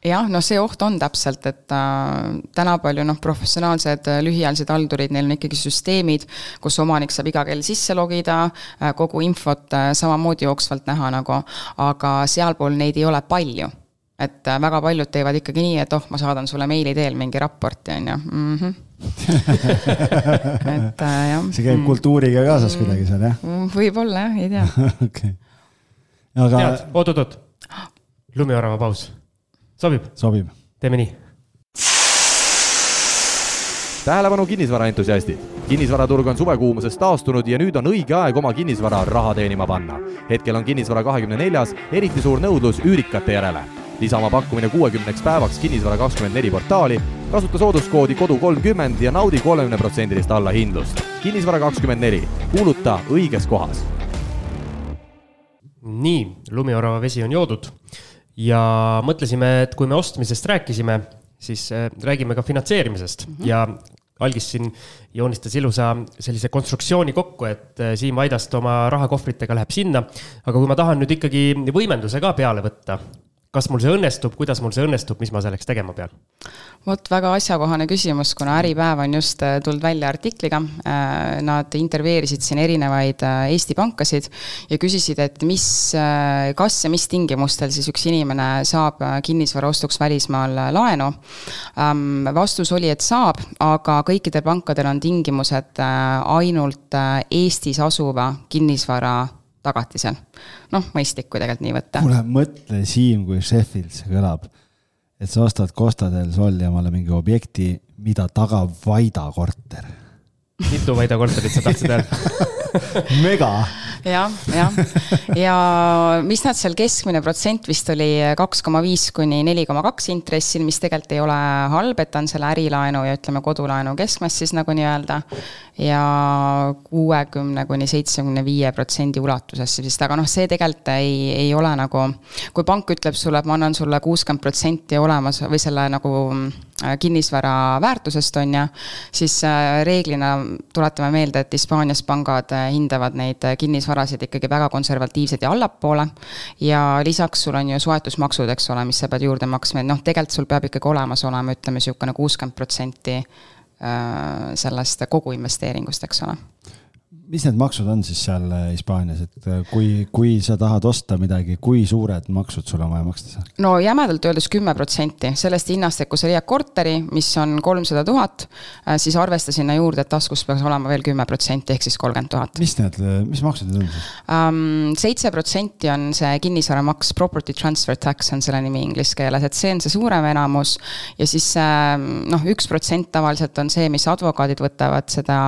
jah, no see oht on täpselt, et äh, tänapäeval noh, professionaalsed äh, lühiajalised haldurid, neil on ikkagi süsteemid, kus omanik saab iga kell sisse logida äh,, kogu infot äh, samamoodi jooksvalt näha nagu, aga sealpool neid ei ole palju. et äh, väga paljud teevad ikkagi nii, et oh, ma saadan sulle meili teel mingi raporti, on ju mm. -hmm. et äh, jah. see käib kultuuriga kaasas mm, kuidagi seal, jah? Mm, võib-olla jah, ei tea okei. aga. oot-oot-oot, lumiorava paus sobib? sobib. teeme nii. tähelepanu kinnisvaraentusiastid. kinnisvaraturg on suvekuumusest taastunud ja nüüd on õige aeg oma kinnisvara raha teenima panna. hetkel on kinnisvara kahekümne neljas eriti suur nõudlus üürikate järele. lisa oma pakkumine kuuekümneks päevaks Kinnisvara kakskümmend neli portaali, kasuta sooduskoodi kodu kolmkümmend ja naudi kolmekümne protsendilist allahindlust. kinnisvara kakskümmend neli, kuuluta õiges kohas. nii, lumiorava vesi on joodud ja mõtlesime, et kui me ostmisest rääkisime, siis äh, räägime ka finantseerimisest mm -hmm. ja algis siin joonistas ilusa sellise konstruktsiooni kokku, et äh, Siim Vaidast oma rahakohvritega läheb sinna. aga kui ma tahan nüüd ikkagi võimenduse ka peale võtta, kas mul see õnnestub, kuidas mul see õnnestub, mis ma selleks tegema pean? vot väga asjakohane küsimus, kuna Äripäev on just äh, tulnud välja artikliga. Äh, nad intervjueerisid siin erinevaid äh, Eesti pankasid ja küsisid, et mis, kas ja mis tingimustel siis üks inimene saab kinnisvara ostuks välismaal laenu. Ähm, vastus oli, et saab, aga kõikidel pankadel on tingimused ainult Eestis asuva kinnisvara tagatisel. noh, mõistlik, kui tegelikult nii võtta. kuule, mõtle, Siim, kui Sheffield see kõlab, et sa ostad Costa del Soli omale mingi objekti, mida tagab Vaida korter. mitu Vaida korterit sa tahtsid öelda mega. Jah, jah, ja mis nad seal, keskmine protsent vist oli kaks koma viis kuni neli koma kaks intressil, mis tegelikult ei ole halb, et on selle ärilaenu ja ütleme, kodulaenu keskmes siis nagu nii-öelda ja kuuekümne kuni seitsmekümne viie protsendi ulatuses vist, aga noh, see tegelikult ei, ei ole nagu, kui pank ütleb sulle, et ma annan sulle kuuskümmend protsenti olemas või selle nagu äh, kinnisvara väärtusest, on ju, siis äh, reeglina tuletame meelde, et Hispaanias pangad äh, hindavad neid kinnisvarasid ikkagi väga konservatiivsed ja allapoole. ja lisaks sul on ju soetusmaksud, eks ole, mis sa pead juurde maksma, et noh, tegelikult sul peab ikkagi olemas olema, ütleme niisugune kuuskümmend protsenti Äh, sellest kogu investeeringust, eks ole mis need maksud on siis seal äh, Hispaanias, et äh, kui, kui sa tahad osta midagi, kui suured maksud sul on vaja maksta seal? no jämedalt öeldes kümme protsenti sellest hinnast, et kui sa leiad korteri, mis on kolmsada tuhat, siis arvesta sinna juurde, et taskus peaks olema veel kümme protsenti, ehk siis kolmkümmend tuhat. mis need, mis maksud need on siis? Seitse protsenti on see kinnisvaramaks, property transfer tax on selle nimi inglise keeles, et see on see suurem enamus. ja siis noh, üks protsent tavaliselt on see, mis advokaadid võtavad seda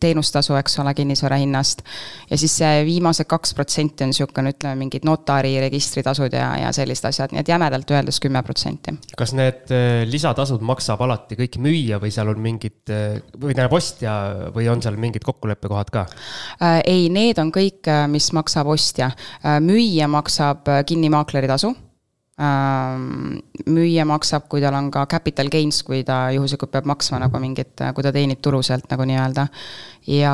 teenustasu eks ole, kinnisvara hinnast. ja siis see viimased kaks protsenti on niisugune, ütleme, mingid notari registritasud ja, ja sellised asjad, nii et jämedalt öeldes kümme protsenti. kas need äh, lisatasud maksab alati kõik müüja või seal on mingid, äh, või tähendab ostja või on seal mingid kokkuleppekohad ka? Äh, ei, need on kõik, mis maksab ostja. müüja maksab kinnimaakleri tasu müüja maksab, kui tal on ka capital gains, kui ta juhuslikult peab maksma nagu mingit, kui ta teenib tulu sealt nagu nii-öelda ja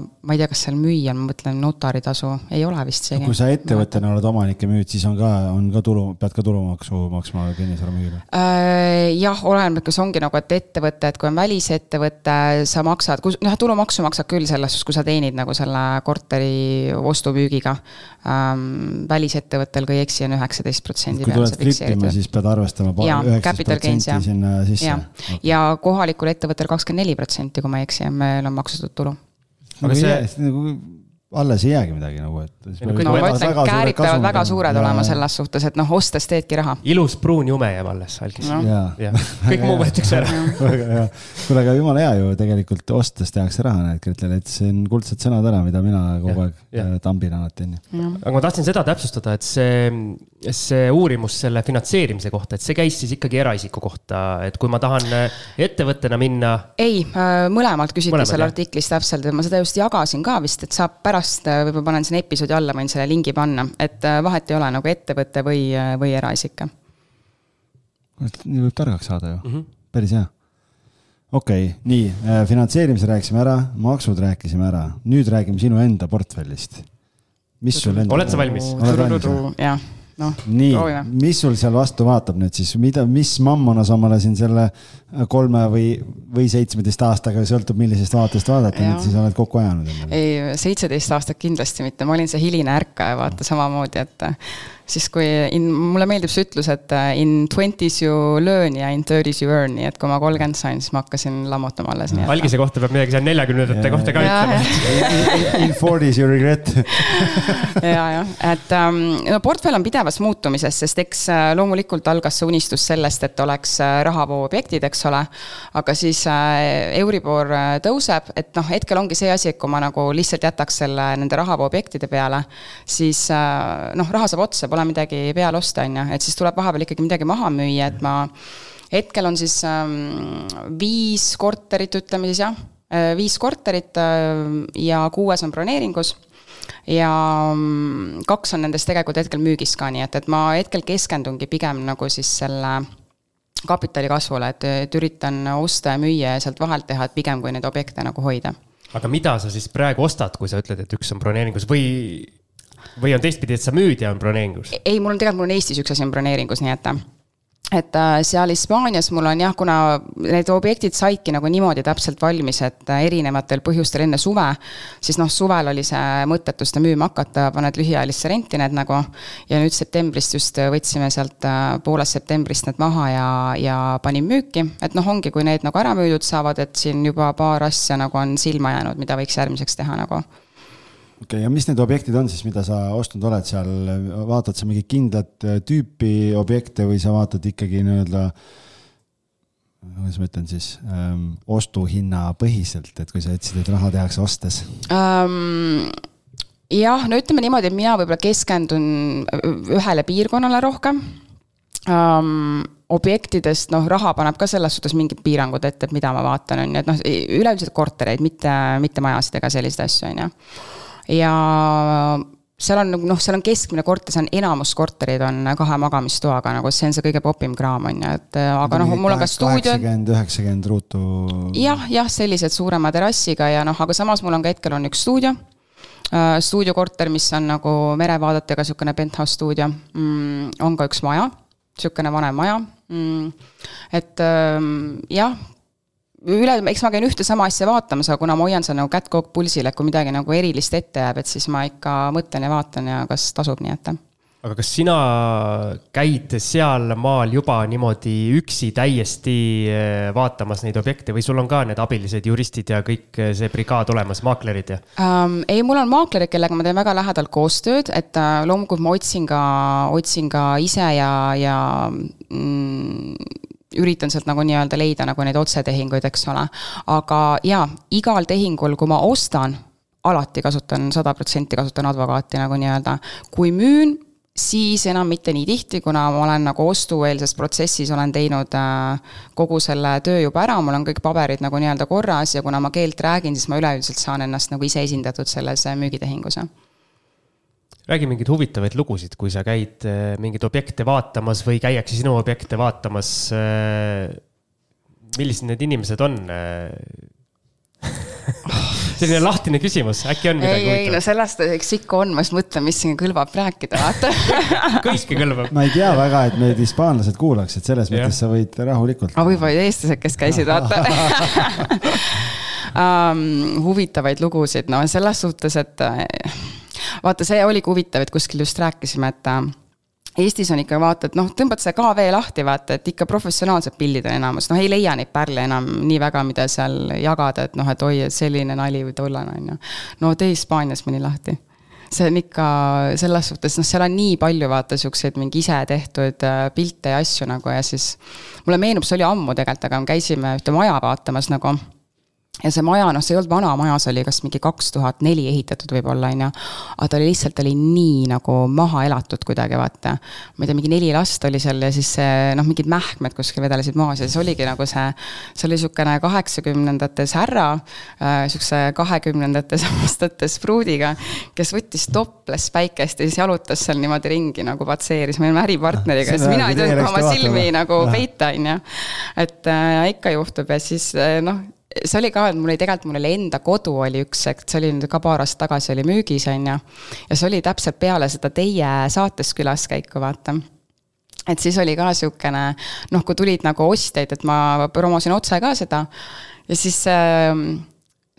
ma ei tea, kas seal müüjal, ma mõtlen notaritasu, ei ole vist seegi. kui sa ettevõttena oled omanik ja müüd, siis on ka, on ka tulu, pead ka tulumaksu maksma kinnisvara müügile äh,? jah, oleneb, kas ongi nagu, et ettevõte, et kui on välisettevõte, sa maksad, kus, noh, tulumaksu maksad küll selles suhtes, kui sa teenid nagu selle korteri ostu-müügiga ähm,. välisettevõttel, kui ei eksi, on üheksateist protsendi peal. Tuled flipima, siis pead arvestama üheksateist protsenti sinna sisse. ja, ja kohalikul ettevõttel kakskümmend neli protsenti, kui ma ei eksi, meil on maksustatud tulu. aga see nagu alles ei jäägi midagi nagu, et. no ma ütlen, käärid peavad väga suured ja, olema selles suhtes, et noh, ostes teedki raha. ilus pruun jume jääb alles algis no.. kõik muu võetakse ära. kuule, aga jumala hea ju tegelikult ostes tehakse raha, näed, et see on kuldsed sõnad ära, mida mina kogu aeg äh, tambin alati, onju. aga ma tahtsin seda täpsustada, et see, see uurimus selle finantseerimise kohta, et see käis siis ikkagi eraisiku kohta, et kui ma tahan äh, ettevõttena minna. ei, äh, mõlemalt küsiti seal artiklis täpselt, et ma seda just jagasin ka vist, et saab pärast pärast äh, võib-olla panen sinna episoodi alla, võin selle lingi panna, et äh, vahet ei ole nagu ettevõte või, äh, või eraisik. nii võib targaks saada ju mm, -hmm. päris hea. okei okay,, nii, finantseerimise rääkisime ära, maksud rääkisime ära, nüüd räägime sinu enda portfellist. mis sul enda? oled sa valmis? jah noh. nii, mis sul seal vastu vaatab nüüd siis, mida, mis mammona sa omale siin selle kolme või, või seitsmeteist aastaga, sõltub millisest vaatest vaadata, nüüd siis oled kokku ajanud? ei, seitseteist aastat kindlasti mitte, ma olin see hiline ärkaja, vaata samamoodi, et siis kui in, mulle meeldib see ütlus, et uh, in twenties you learn ja in thirties you earn, nii et kui ma kolmkümmend sain, siis ma hakkasin lammutama alles. algise kohta peab midagi seal neljakümnendate kohta ka ütlema. In forties you regret. ja, jah, et um, no portfell on pidevas muutumises, sest eks uh, loomulikult algas see unistus sellest, et oleks uh, rahavooobjektid, eks ole. aga siis Euribor tõuseb, et noh, hetkel ongi see asi, et kui ma nagu lihtsalt jätaks selle nende rahavooobjektide peale, siis noh, raha saab otsa pole midagi peale osta, on ju, et siis tuleb vahepeal ikkagi midagi maha müüa, et ma hetkel on siis ähm, viis korterit, ütleme siis jah, äh, viis korterit äh, ja kuues on broneeringus. Ja mm, kaks on nendest tegelikult hetkel müügis ka, nii et, et ma hetkel keskendungi pigem nagu siis selle kapitali kasvule, et, et üritan osta ja müüa ja sealt vahelt teha, et pigem kui neid objekte nagu hoida. aga mida sa siis praegu ostad, kui sa ütled, et üks on broneeringus või või on teistpidi, et sa müüd ja on broneeringus? ei, mul tegelikult, mul on Eestis üks asi on broneeringus, nii et et äh, seal Hispaanias mul on jah, kuna need objektid saidki nagu niimoodi täpselt valmis, et äh, erinevatel põhjustel enne suve, siis noh, suvel oli see mõttetu seda müüma hakata, paned lühiajalisse renti need nagu. ja nüüd septembrist just võtsime sealt äh, poolest septembrist need maha ja, ja panin müüki, et noh, ongi, kui need nagu ära müüdud saavad, et siin juba paar asja nagu on silma jäänud, mida võiks järgmiseks teha nagu okei okay,, ja mis need objektid on siis, mida sa ostnud oled seal, vaatad sa mingit kindlat äh, tüüpi objekte või sa vaatad ikkagi nii-öelda kuidas ma ütlen siis ähm,, ostuhinna põhiselt, et kui sa ütlesid, et raha tehakse ostes? Um...? jah, no ütleme niimoodi, et mina võib-olla keskendun ühele piirkonnale rohkem. Um, objektidest, noh, raha paneb ka selles suhtes mingid piirangud ette, et mida ma vaatan, on ju, et noh, üleüldiselt kortereid, mitte, mitte majasid ega selliseid asju, on ju ja seal on noh, seal on keskmine korter, see on enamus korterid on kahe magamistoaga, nagu see on see kõige popim kraam, on ju, et aga noh, mul on ka stuudio. kaheksakümmend, üheksakümmend ruutu. jah, jah, sellised suurema terrassiga ja noh, aga samas mul on ka hetkel on üks stuudio uh,. stuudiokorter, mis on nagu merevaadetega niisugune penthouse stuudio mm,, on ka üks maja, niisugune vanem maja mm,. et um, jah, üle, eks ma käin ühte sama asja vaatamas, aga kuna ma hoian seal nagu kätt kogu aeg pulsil, et kui midagi nagu erilist ette jääb, et siis ma ikka mõtlen ja vaatan ja kas tasub, nii et. aga kas sina käid sealmaal juba niimoodi üksi täiesti eh, vaatamas neid objekte või sul on ka need abilised juristid ja kõik eh, see brigaad olemas, maaklerid ja um,? ei, mul on maaklerid, kellega ma teen väga lähedalt koostööd, et uh, loomulikult ma otsin ka, otsin ka ise ja, ja mm, üritan sealt nagu nii-öelda leida nagu neid otsetehinguid, eks ole. aga jaa, igal tehingul, kui ma ostan, alati kasutan, sada protsenti kasutan advokaati nagu nii-öelda. kui müün, siis enam mitte nii tihti, kuna ma olen nagu ostueelses protsessis olen teinud äh, kogu selle töö juba ära, mul on kõik paberid nagu nii-öelda korras ja kuna ma keelt räägin, siis ma üleüldiselt saan ennast nagu ise esindatud selles äh, müügitehingus räägi mingeid huvitavaid lugusid, kui sa käid äh, mingeid objekte vaatamas või käiakse sinu objekte vaatamas. Äh, millised need inimesed on? Äh? selline lahtine küsimus, äkki on midagi huvitavat? ei, ei no sellest, eks ikka on, ma just mõtlen, mis siin kõlbab rääkida, vaata kõike kõlbab. ma ei tea väga, et meid hispaanlased kuulaksid, selles ja. mõttes sa võid rahulikult. aga võib-olla olid eestlased, kes käisid, vaata um, huvitavaid lugusid, no selles suhtes, et vaata, see oligi huvitav, et kuskil just rääkisime, et Eestis on ikka vaata, et noh, tõmbad see KV lahti, vaata, et ikka professionaalsed pildid on enamus, noh ei leia neid pärle enam nii väga, mida seal jagada, et noh, et oi, et selline nali või tollane on ju. no tee Hispaanias mõni lahti see on ikka selles suhtes, noh, seal on nii palju vaata siukseid mingi ise tehtud äh, pilte ja asju nagu ja siis. mulle meenub, see oli ammu tegelikult, aga me käisime ühte maja vaatamas nagu ja see maja, noh, see ei olnud vana maja, see oli kas mingi kaks tuhat neli ehitatud võib-olla, on ju. aga ta oli lihtsalt, oli nii nagu maha elatud kuidagi, vaata. ma ei tea, mingi neli last oli seal ja siis noh, mingid mähkmed kuskil vedelesid maas ja siis oligi nagu see. see oli sihukene kaheksakümnendates härra äh,, sihukese kahekümnendates aastates pruudiga. kes võttis topless päikest ja siis jalutas seal niimoodi ringi nagu patseeris, me olime äripartneriga, siis mina ei tulnud oma silmi nagu peita, on ju. et äh, ikka juhtub ja siis äh, noh see oli ka, et mul oli tegelikult, mul oli enda kodu oli üks hetk, see oli nüüd ka paar aastat tagasi oli müügis, on ju. ja see oli täpselt peale seda teie saates külaskäiku, vaata. Et siis oli ka sihukene noh, kui tulid nagu ostjaid, et ma promosin otse ka seda. Ja siis äh,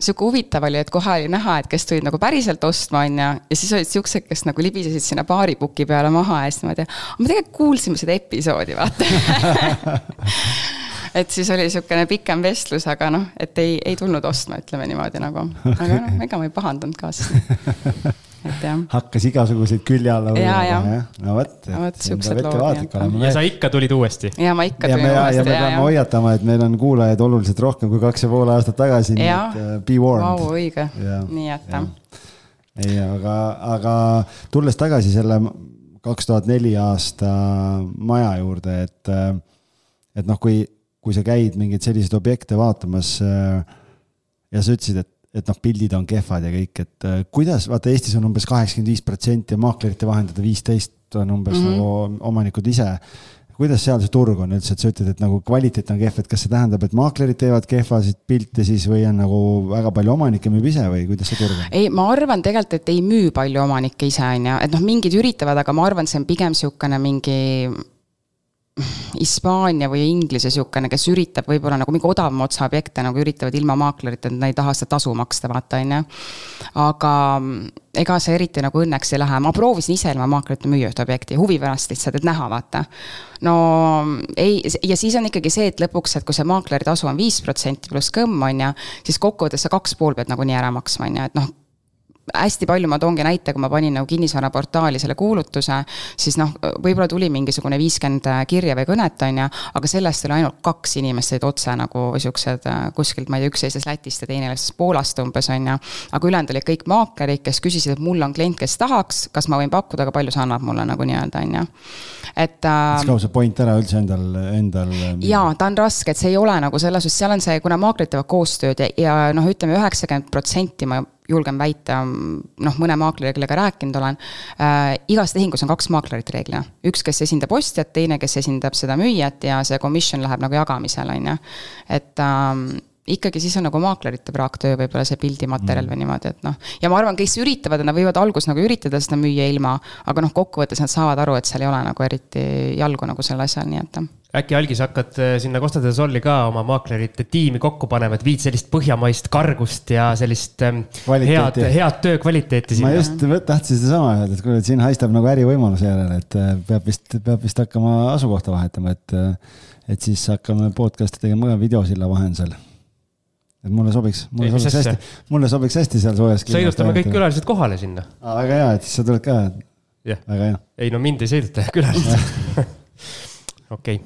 sihuke huvitav oli, et kohe oli näha, et kes tulid nagu päriselt ostma, on ju, ja siis olid siuksed, kes nagu libisesid sinna baaripuki peale maha ja siis niimoodi, me tegelikult kuulsime seda episoodi, vaata et siis oli niisugune pikem vestlus, aga noh, et ei, ei tulnud ostma, ütleme niimoodi nagu. aga noh, ega ma ei pahandanud ka siis. et jah. hakkas igasuguseid külje alla ja, ja. no vot. vot siuksed lood. ja sa ikka tulid uuesti. ja ma ikka tulin ja uuesti. ja me peame hoiatama, et meil on kuulajaid oluliselt rohkem kui kaks ja pool aastat tagasi, nii et uh, be warned. Vau, õige, nii et jah. ei, aga, aga tulles tagasi selle kaks tuhat neli aasta maja juurde, et, et noh, kui kui sa käid mingeid selliseid objekte vaatamas äh, ja sa ütlesid, et, et noh, pildid on kehvad ja kõik, et äh, kuidas, vaata Eestis on umbes kaheksakümmend viis protsenti ja maaklerite vahendada viisteist on umbes mm -hmm. nagu omanikud ise kuidas seal see turg on üldse, et sa ütled, et nagu kvaliteet on kehv, et kas see tähendab, et maaklerid teevad kehvasid pilte siis või on nagu väga palju omanikke müüb ise või kuidas see turg on? ei, ma arvan tegelikult, et ei müü palju omanikke ise, on ju, et noh, mingid üritavad, aga ma arvan, see on pigem niisugune mingi Hispaania või Inglise niisugune, kes üritab võib-olla nagu mingi odavama otsa objekte nagu üritavad ilma maaklerita, et nad ei taha seda tasu maksta, vaata, on ju. aga ega see eriti nagu õnneks ei lähe, ma proovisin ise ilma maaklerita müüa ühte objekti, huvi pärast lihtsalt, et näha, vaata. no ei, ja siis on ikkagi see, et lõpuks, et kui see maakleri tasu on viis protsenti pluss kõmm, on ju, siis kokkuvõttes sa kaks pool pead nagunii ära maksma, on ju, et noh hästi palju ma toongi näite, kui ma panin nagu kinnisvaraportaali selle kuulutuse, siis noh, võib-olla tuli mingisugune viiskümmend kirja või kõnet, on ju, aga sellest oli ainult kaks inimest said otse nagu siuksed äh, kuskilt, ma ei tea, üks seisis Lätist ja teine elas Poolast umbes, on ju. aga ülejäänud olid kõik maaklerid, kes küsisid, et mul on klient, kes tahaks, kas ma võin pakkuda, aga palju see annab mulle nagu nii-öelda, on ju. et äh,. kaua see point ära üldse endal, endal? jaa, ta on raske, et see ei ole nagu selles suhtes, seal on see, kuna maaklerid teevad koostööd ja, ja noh, ütleme üheksakümmend protsenti ma julgen väita, noh, mõne maakleriga, kellega rääkinud olen äh,, igas tehingus on kaks maaklerit reeglina. üks, kes esindab ostjat, teine, kes esindab seda müüjat ja see commission läheb nagu jagamisele, on ju. et ähm, ikkagi siis on nagu maaklerite praaktöö võib-olla see pildimaterjal mm. või niimoodi, et noh. ja ma arvan, kes üritavad, nad võivad alguses nagu üritada seda müüa ilma, aga noh, kokkuvõttes nad saavad aru, et seal ei ole nagu eriti jalgu nagu sellel asjal, nii et äkki algis hakkad äh, sinna Costa del Sol'i ka oma maaklerite tiimi kokku panema, et viid sellist põhjamaist kargust ja sellist ähm, head, head töö kvaliteeti sinna. ma just tahtsin sedasama öelda, et kuule, et siin haistab nagu ärivõimaluse järele, et äh, peab vist, peab vist hakkama asukohta vahetama, et, äh, et siis hakkame podcast'i tegema ka videosilla vahendusel et mulle sobiks, mulle Ei, sobiks hästi, mulle sobiks hästi seal soojas. sõidutame kõik külalised kohale sinna. väga hea, et siis sa tuled ka. väga hea. ei no mind ei sõiduta külalised. okei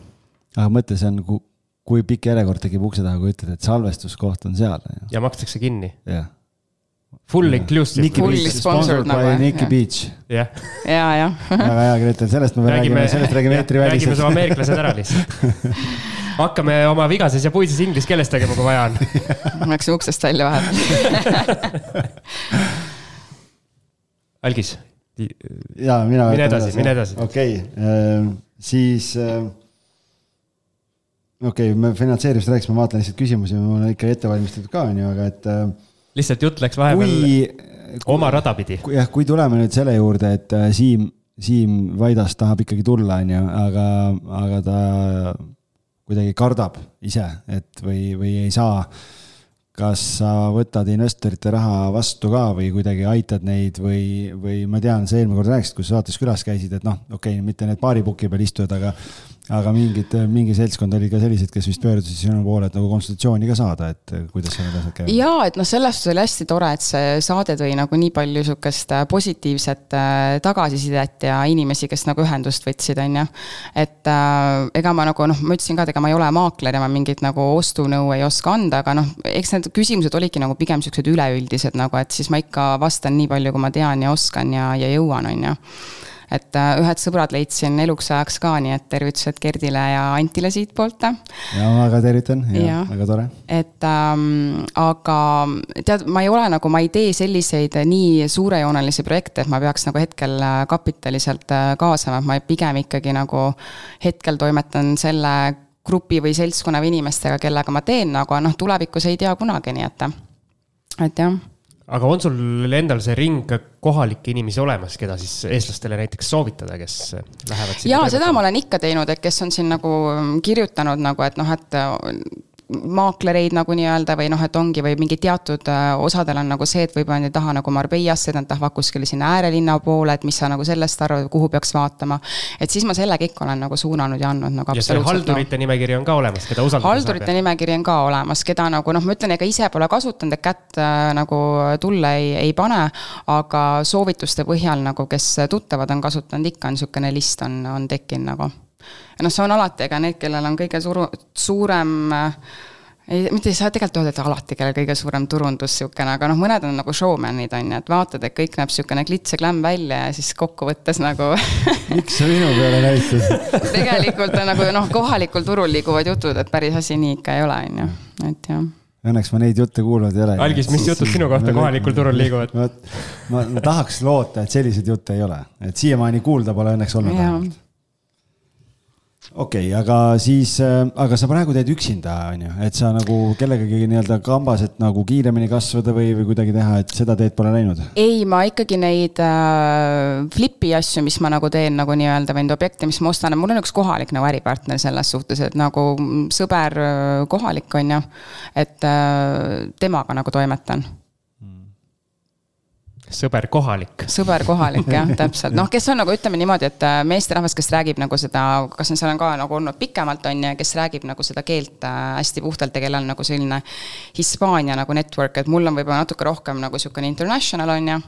aga mõtle, see on, kui pikk järjekord tekib ukse taha, kui ütled, et salvestuskoht on seal. ja makstakse kinni. jah. Full inclusive. Fully sponsored nagu Beach. jah. ja, jah. väga hea, Gretel, sellest me räägime, sellest räägime eetriväliselt. räägime su ameeriklased ära lihtsalt hakkame oma vigases ja puises inglise keeles tegema, kui vaja on. ma läksin uksest välja vahepeal algis. ja mina. mine edasi, mine edasi. okei okay., äh, siis äh, okei okay,, me finantseerimisest rääkisime, ma vaatan lihtsalt küsimusi, mul on ikka ette valmistatud ka, on ju, aga et. Äh, lihtsalt jutt läks vahepeal kui, oma rada pidi. jah, kui tuleme nüüd selle juurde, et äh, Siim, Siim Vaidas tahab ikkagi tulla, on ju, aga, aga ta kuidagi kardab ise, et või, või ei saa. kas sa võtad investorite raha vastu ka või kuidagi aitad neid või, või ma tean, sa eelmine kord rääkisid, kui sa saates külas käisid, et noh, okei okay,, mitte need baaripuki peal istujad, aga aga mingid, mingi seltskond oli ka selliseid, kes vist pöördusid sinu poole, et nagu konsultatsiooni ka saada, et kuidas need asjad käivad? jaa, et noh, selles suhtes oli hästi tore, et see saade tõi nagu nii palju sihukest äh, positiivset äh, tagasisidet ja inimesi, kes nagu ühendust võtsid, on ju. et äh, ega ma nagu noh, ma ütlesin ka, et ega ma ei ole maakler ja ma mingit nagu ostunõu ei oska anda, aga noh, eks need küsimused olidki nagu pigem siuksed üleüldised nagu, et siis ma ikka vastan nii palju, kui ma tean ja oskan ja, ja jõuan, on ju et äh, ühed sõbrad leidsin eluks ajaks ka, nii et tervitused Gerdile ja Antile siitpoolt. ja ma ka tervitan ja, ja väga tore. et ähm, aga tead, ma ei ole nagu, ma ei tee selliseid nii suurejoonelisi projekte, et ma peaks nagu hetkel äh, kapitali sealt äh, kaasama, et ma pigem ikkagi nagu hetkel toimetan selle grupi või seltskonna või inimestega, kellega ma teen, aga noh, tulevikus ei tea kunagi, nii et, et jah aga on sul endal see ring kohalikke inimesi olemas, keda siis eestlastele näiteks soovitada, kes lähevad? jaa, seda ma olen ikka teinud, et kes on siin nagu kirjutanud nagu, et noh, et maaklereid nagu nii-öelda või noh, et ongi või mingi teatud äh, osadel on nagu see, et võib-olla nad ei taha nagu Marbeiasse, nad tahavad kuskile sinna äärelinna poole, et mis sa nagu sellest arvad, kuhu peaks vaatama. et siis ma selle kõik olen nagu suunanud ja andnud nagu ja see haldurite no. nimekiri on ka olemas, keda usaldada haldurite saab? nimekiri on ka olemas, keda nagu noh, ma ütlen, ega ise pole kasutanud, et kätt äh, nagu tulle ei, ei pane, aga soovituste põhjal nagu, kes tuttavad on kasutanud, ikka on niisugune list on, on tekkinud nagu ja noh, see on alati, ega need, kellel on kõige suru-, suurem ei, mitte ei saa tegelikult öelda, et alati, kellel kõige suurem turundus niisugune, aga noh, mõned on nagu showman'id on ju, et vaatad, et kõik näeb niisugune klits ja klämm välja ja siis kokkuvõttes nagu miks sa minu peale näitad tegelikult on nagu noh, kohalikul turul liiguvad jutud, et päris asi nii ikka ei ole, on ju, et jah. Õnneks ma neid jutte kuulnud ei ole. algis, mis jutud sinu kohta kohalikul turul liiguvad? ma, ma, ma tahaks loota, et selliseid jutte ei ole, et siiamaani kuulda pole õnneks olnud vähemalt okei okay,, aga siis, äh, aga sa praegu teed üksinda, on ju, et sa nagu kellegagi nii-öelda kambas, et nagu kiiremini kasvada või, või kuidagi teha, et seda teed pole läinud? ei, ma ikkagi neid äh, flipi asju, mis ma nagu teen nagu nii-öelda või neid objekte, mis ma ostan, mul on üks kohalik nagu äripartner selles suhtes, et nagu sõber äh, kohalik, on ju. et äh, temaga nagu toimetan sõber kohalik. sõber kohalik jah, täpselt, noh, kes on nagu ütleme niimoodi, et äh, meesterahvas, kes räägib nagu seda, kas on seal on ka nagu olnud pikemalt, on ju, kes räägib nagu seda keelt äh, hästi puhtalt ja kellel on nagu selline Hispaania nagu network, et mul on võib-olla natuke rohkem nagu niisugune international, on ju.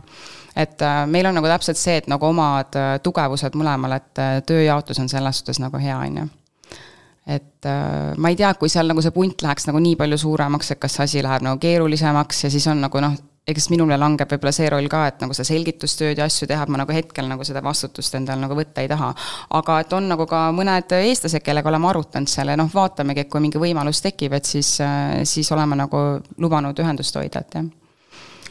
Et äh, meil on nagu täpselt see, et nagu omad tugevused mõlemal, et tööjaotus on selles suhtes nagu hea, on ju. Et ma ei tea, kui seal nagu see punt läheks nagu nii palju suuremaks, et kas asi läheb nagu keerulisemaks ja siis on nagu noh, eks minule langeb võib-olla see roll ka, et nagu seda selgitustööd ja asju teha, et ma nagu hetkel nagu seda vastutust endal nagu võtta ei taha. aga et on nagu ka mõned eestlased, kellega oleme arutanud selle, noh, vaatamegi, et kui mingi võimalus tekib, et siis, siis oleme nagu lubanud ühendust hoida, et jah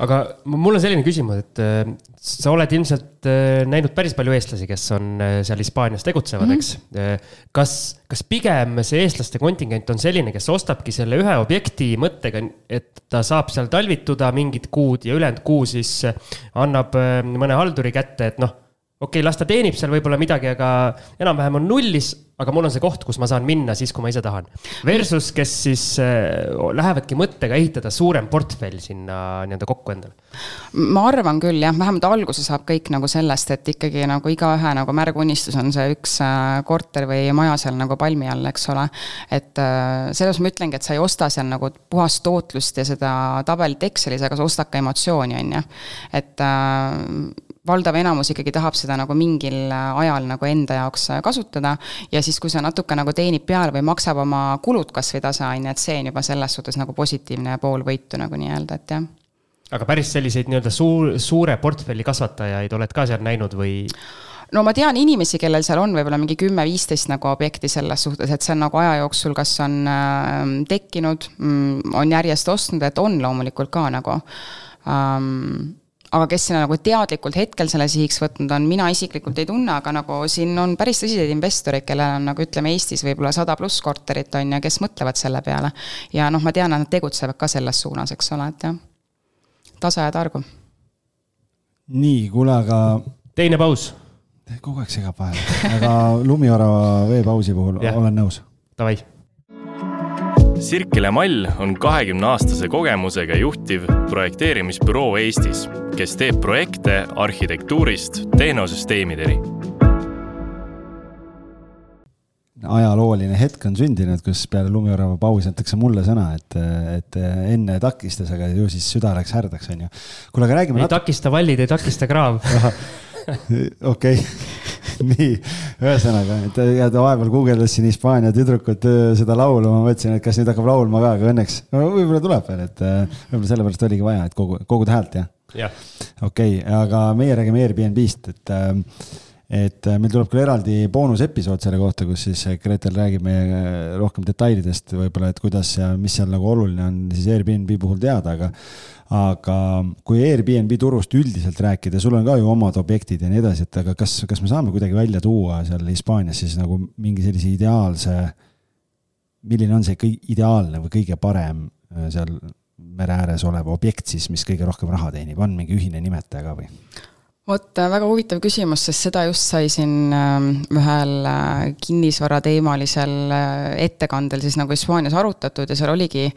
aga mul on selline küsimus, et äh, sa oled ilmselt äh, näinud päris palju eestlasi, kes on äh, seal Hispaanias tegutsevad mm, -hmm. eks. kas, kas pigem see eestlaste kontingent on selline, kes ostabki selle ühe objekti mõttega, et ta saab seal talvituda mingid kuud ja ülejäänud kuu siis annab mõne halduri kätte, et noh okei okay,, las ta teenib seal võib-olla midagi, aga enam-vähem on nullis, aga mul on see koht, kus ma saan minna siis, kui ma ise tahan. Versus, kes siis äh, lähevadki mõttega ehitada suurem portfell sinna nii-öelda kokku endale. ma arvan küll jah, vähemalt alguse saab kõik nagu sellest, et ikkagi nagu igaühe nagu märguunistus on see üks äh, korter või maja seal nagu palmi all, eks ole. et äh, selles ma ütlengi, et sa ei osta seal nagu puhast tootlust ja seda tabelit Excelis, aga sa ostad ka emotsiooni, on ju. et äh, valdav enamus ikkagi tahab seda nagu mingil ajal nagu enda jaoks kasutada. ja siis, kui see natuke nagu teenib peale või maksab oma kulud kasvõi tasa, on ju, et see on juba selles suhtes nagu positiivne pool võitu nagu nii-öelda, et jah. aga päris selliseid nii-öelda suur, suure portfelli kasvatajaid oled ka seal näinud või? no ma tean inimesi, kellel seal on võib-olla mingi kümme-viisteist nagu objekti selles suhtes, et see on nagu aja jooksul, kas on äh, tekkinud mm,, on järjest ostnud, et on loomulikult ka nagu um, aga kes sinna nagu teadlikult hetkel selle sihiks võtnud on, mina isiklikult ei tunne, aga nagu siin on päris tõsiseid investoreid, kellel on nagu ütleme, Eestis võib-olla sada pluss korterit on ju, kes mõtlevad selle peale. ja noh, ma tean, et nad tegutsevad ka selles suunas, eks ole, et jah, tasa ja targu. nii, kuule, aga. teine paus. kogu aeg segab vahele, aga lumiorava veepausi puhul olen nõus. Davai Sirkele Mall on kahekümne aastase kogemusega juhtiv projekteerimisbüroo Eestis, kes teeb projekte arhitektuurist tehnosüsteemideni ajalooline hetk on sündinud, kus peale lumiorava pausi antakse mulle sõna, et, et enne takistas, aga ju siis süda läks härdaks, onju. kuule, aga räägime. ei nat... takista vallid, ei takista kraav. okei, nii, ühesõnaga, et ja vahepeal guugeldasin Hispaania tüdrukut seda laulu, ma mõtlesin, et kas nüüd hakkab laulma ka, aga õnneks no, võib-olla tuleb veel, et võib-olla sellepärast oligi vaja, et kogu, koguda häält, jah. okei okay,, aga meie räägime Airbnb-st, et äh, et äh, meil tuleb küll eraldi boonusepisood selle kohta, kus siis äh, Gretel räägib meie äh, rohkem detailidest võib-olla, et kuidas ja mis seal nagu oluline on siis Airbnb puhul teada, aga aga kui Airbnb turust üldiselt rääkida, sul on ka ju omad objektid ja nii edasi, et aga kas, kas me saame kuidagi välja tuua seal Hispaanias siis nagu mingi sellise ideaalse, milline on see kõige ideaalne või kõige parem seal mere ääres olev objekt siis, mis kõige rohkem raha teenib, on mingi ühine nimetaja ka või? Vot äh, väga huvitav küsimus, sest seda just sai siin ähm, ühel äh, kinnisvarateemalisel äh, ettekandel siis nagu Hispaanias arutatud ja seal oligi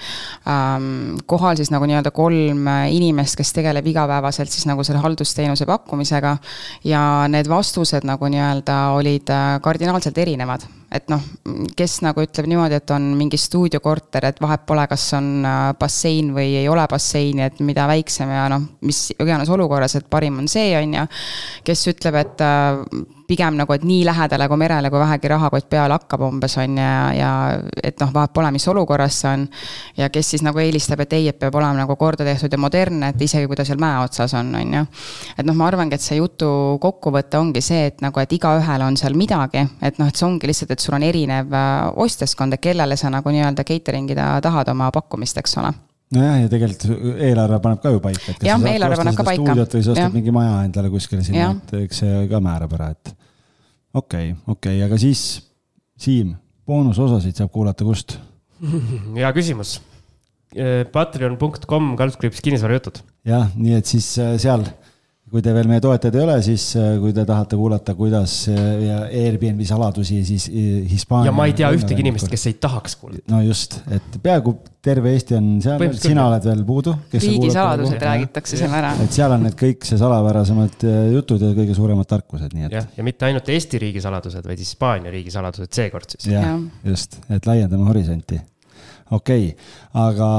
ähm, kohal siis nagu nii-öelda kolm inimest, kes tegeleb igapäevaselt siis nagu selle haldusteenuse pakkumisega. ja need vastused nagu nii-öelda olid kardinaalselt erinevad et noh, kes nagu ütleb niimoodi, et on mingi stuudiokorter, et vahet pole, kas on bassein või ei ole basseini, et mida väiksem ja noh, mis iganes olukorras, et parim on see, on ju. kes ütleb, et pigem nagu, et nii lähedale kui merele, kui vähegi rahakott peale hakkab umbes on ja, ja et noh, vahet pole, mis olukorras see on. ja kes siis nagu eelistab, et ei, et peab olema nagu korda tehtud ja modernne, et isegi kui ta seal mäe otsas on, on ju. et noh, ma arvangi, et see jutu kokkuvõte ongi see, et nagu, et igaühel on seal midagi, et noh, et see ongi lihtsalt, et sul on erinev äh, ostjaskond, et kellele sa nagu nii-öelda catering ida tahad oma pakkumist, eks ole nojah, ja tegelikult eelarve paneb ka ju paika, et kas jah, eelarve paneb ka paika. stuudiot või sa ostad mingi maja endale kuskile sinna, et eks see ka määrab ära, et okei okay,, okei okay,, aga siis Siim, boonusosasid saab kuulata kust? hea küsimus. Patreon.com kaldkriips kinnisvarajutud. jah, nii et siis äh, seal kui te veel meie toetajad ei ole, siis äh, kui te tahate kuulata, kuidas äh, Airbnb saladusi siis äh, Hispaania. ja ma ei tea ühtegi inimest, kes ei tahaks kuulata. no just, et peaaegu terve Eesti on seal, sina oled veel puudu. riigisaladused räägitakse seal ära. et seal on need kõik see salapärasemad jutud ja kõige suuremad tarkused, nii et. jah, ja mitte ainult Eesti riigisaladused, vaid Hispaania riigisaladused seekord siis. jah ja., just, et laiendame horisonti. okei okay., aga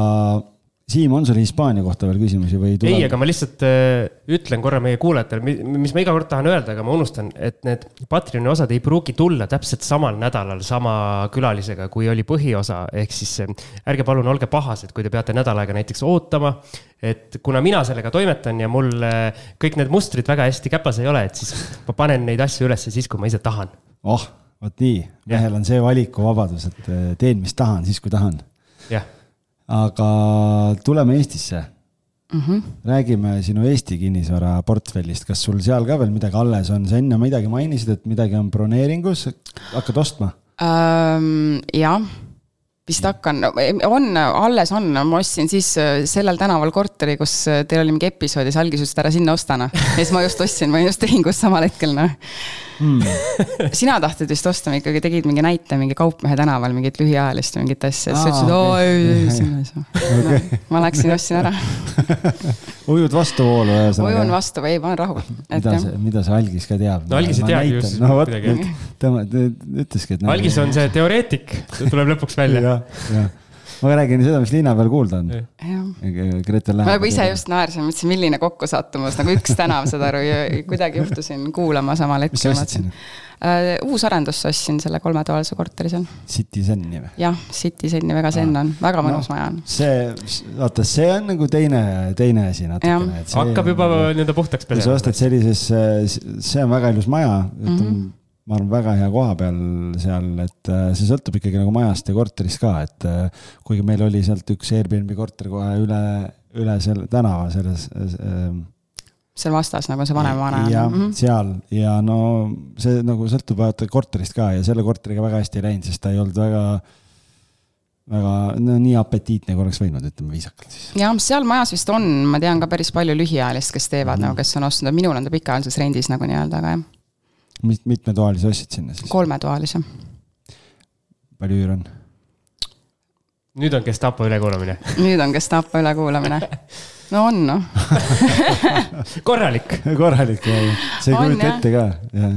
Siim, on sul Hispaania kohta veel küsimusi või ei, aga ma lihtsalt äh, ütlen korra meie kuulajatele, mis ma iga kord tahan öelda, aga ma unustan, et need Patreoni osad ei pruugi tulla täpselt samal nädalal sama külalisega, kui oli põhiosa. ehk siis äh, ärge palun olge pahased, kui te peate nädal aega näiteks ootama. et kuna mina sellega toimetan ja mul äh, kõik need mustrid väga hästi käpas ei ole, et siis ma panen neid asju üles siis, kui ma ise tahan. oh, vot nii, mehel on see valikuvabadus, et teen, mis tahan, siis kui tahan. jah aga tuleme Eestisse mm. -hmm. räägime sinu Eesti kinnisvara portfellist, kas sul seal ka veel midagi alles on, sa enne midagi mainisid, et midagi on broneeringus, hakkad ostma ähm,? jah vist hakkan, on, alles on, ma ostsin siis äh, sellel tänaval korteri, kus äh, teil oli mingi episood ja siis algis ütles, et ära sinna osta noh. ja siis ma just ostsin, ma olin just tehingus samal hetkel noh mm.. sina tahtsid vist osta, ikkagi tegid mingi näite mingi Kaupmehe tänaval mingit lühiajalist mingit asja, siis sa ütlesid, oo ei, ei, sinna ei saa. ma läksin, ostsin ära ujud vastuvoolu ühesõnaga. ujun vastu, ei, ma olen rahul. mida see, mida see algis ka teab? no algis ei teagi just no, midagi. tema ütleski, et. algis on see teoreetik, tuleb lõpuks välja jah ma räägin seda, mis linna peal kuulda on. Gretel läheb. ma juba ise just naersin, mõtlesin, milline kokkusattumus, nagu üks tänav, saad aru, ja kuidagi juhtusin kuulama samal hetkel. mis sa ostsid sinna? Uh, uus arendus ostsin selle kolmetoalise korteri seal. Citizen'i või? jah, Citizen'i väga zenn on, väga mõnus no, maja on. see, vaata, see on nagu teine, teine asi natukene. hakkab juba nii-öelda puhtaks pesema. kui sa ostad sellises, see on väga ilus maja, ütleme mm -hmm ma arvan, väga hea koha peal seal, et äh, see sõltub ikkagi nagu majast ja korterist ka, et äh, kuigi meil oli sealt üks Airbnb korter kohe üle, üle selle tänava selles äh,. seal vastas nagu see vanem vana. jah mm, -hmm. seal ja no see nagu sõltub vaata korterist ka ja selle korteriga väga hästi ei läinud, sest ta ei olnud väga väga no, nii apetiitne, kui oleks võinud, ütleme viisakalt siis. jah, seal majas vist on, ma tean ka päris palju lühiajalist, kes teevad mm -hmm. nagu, kes on ostnud, minul on ta pikaajalises rendis nagu nii-öelda, aga jah mit-, mitmetoalise ostsid sinna siis? kolmetoalise. palju üür on? nüüd on Gestapo ülekuulamine nüüd on Gestapo ülekuulamine. no on noh korralik. korralik jah, sa ei kujuta ette ka, jah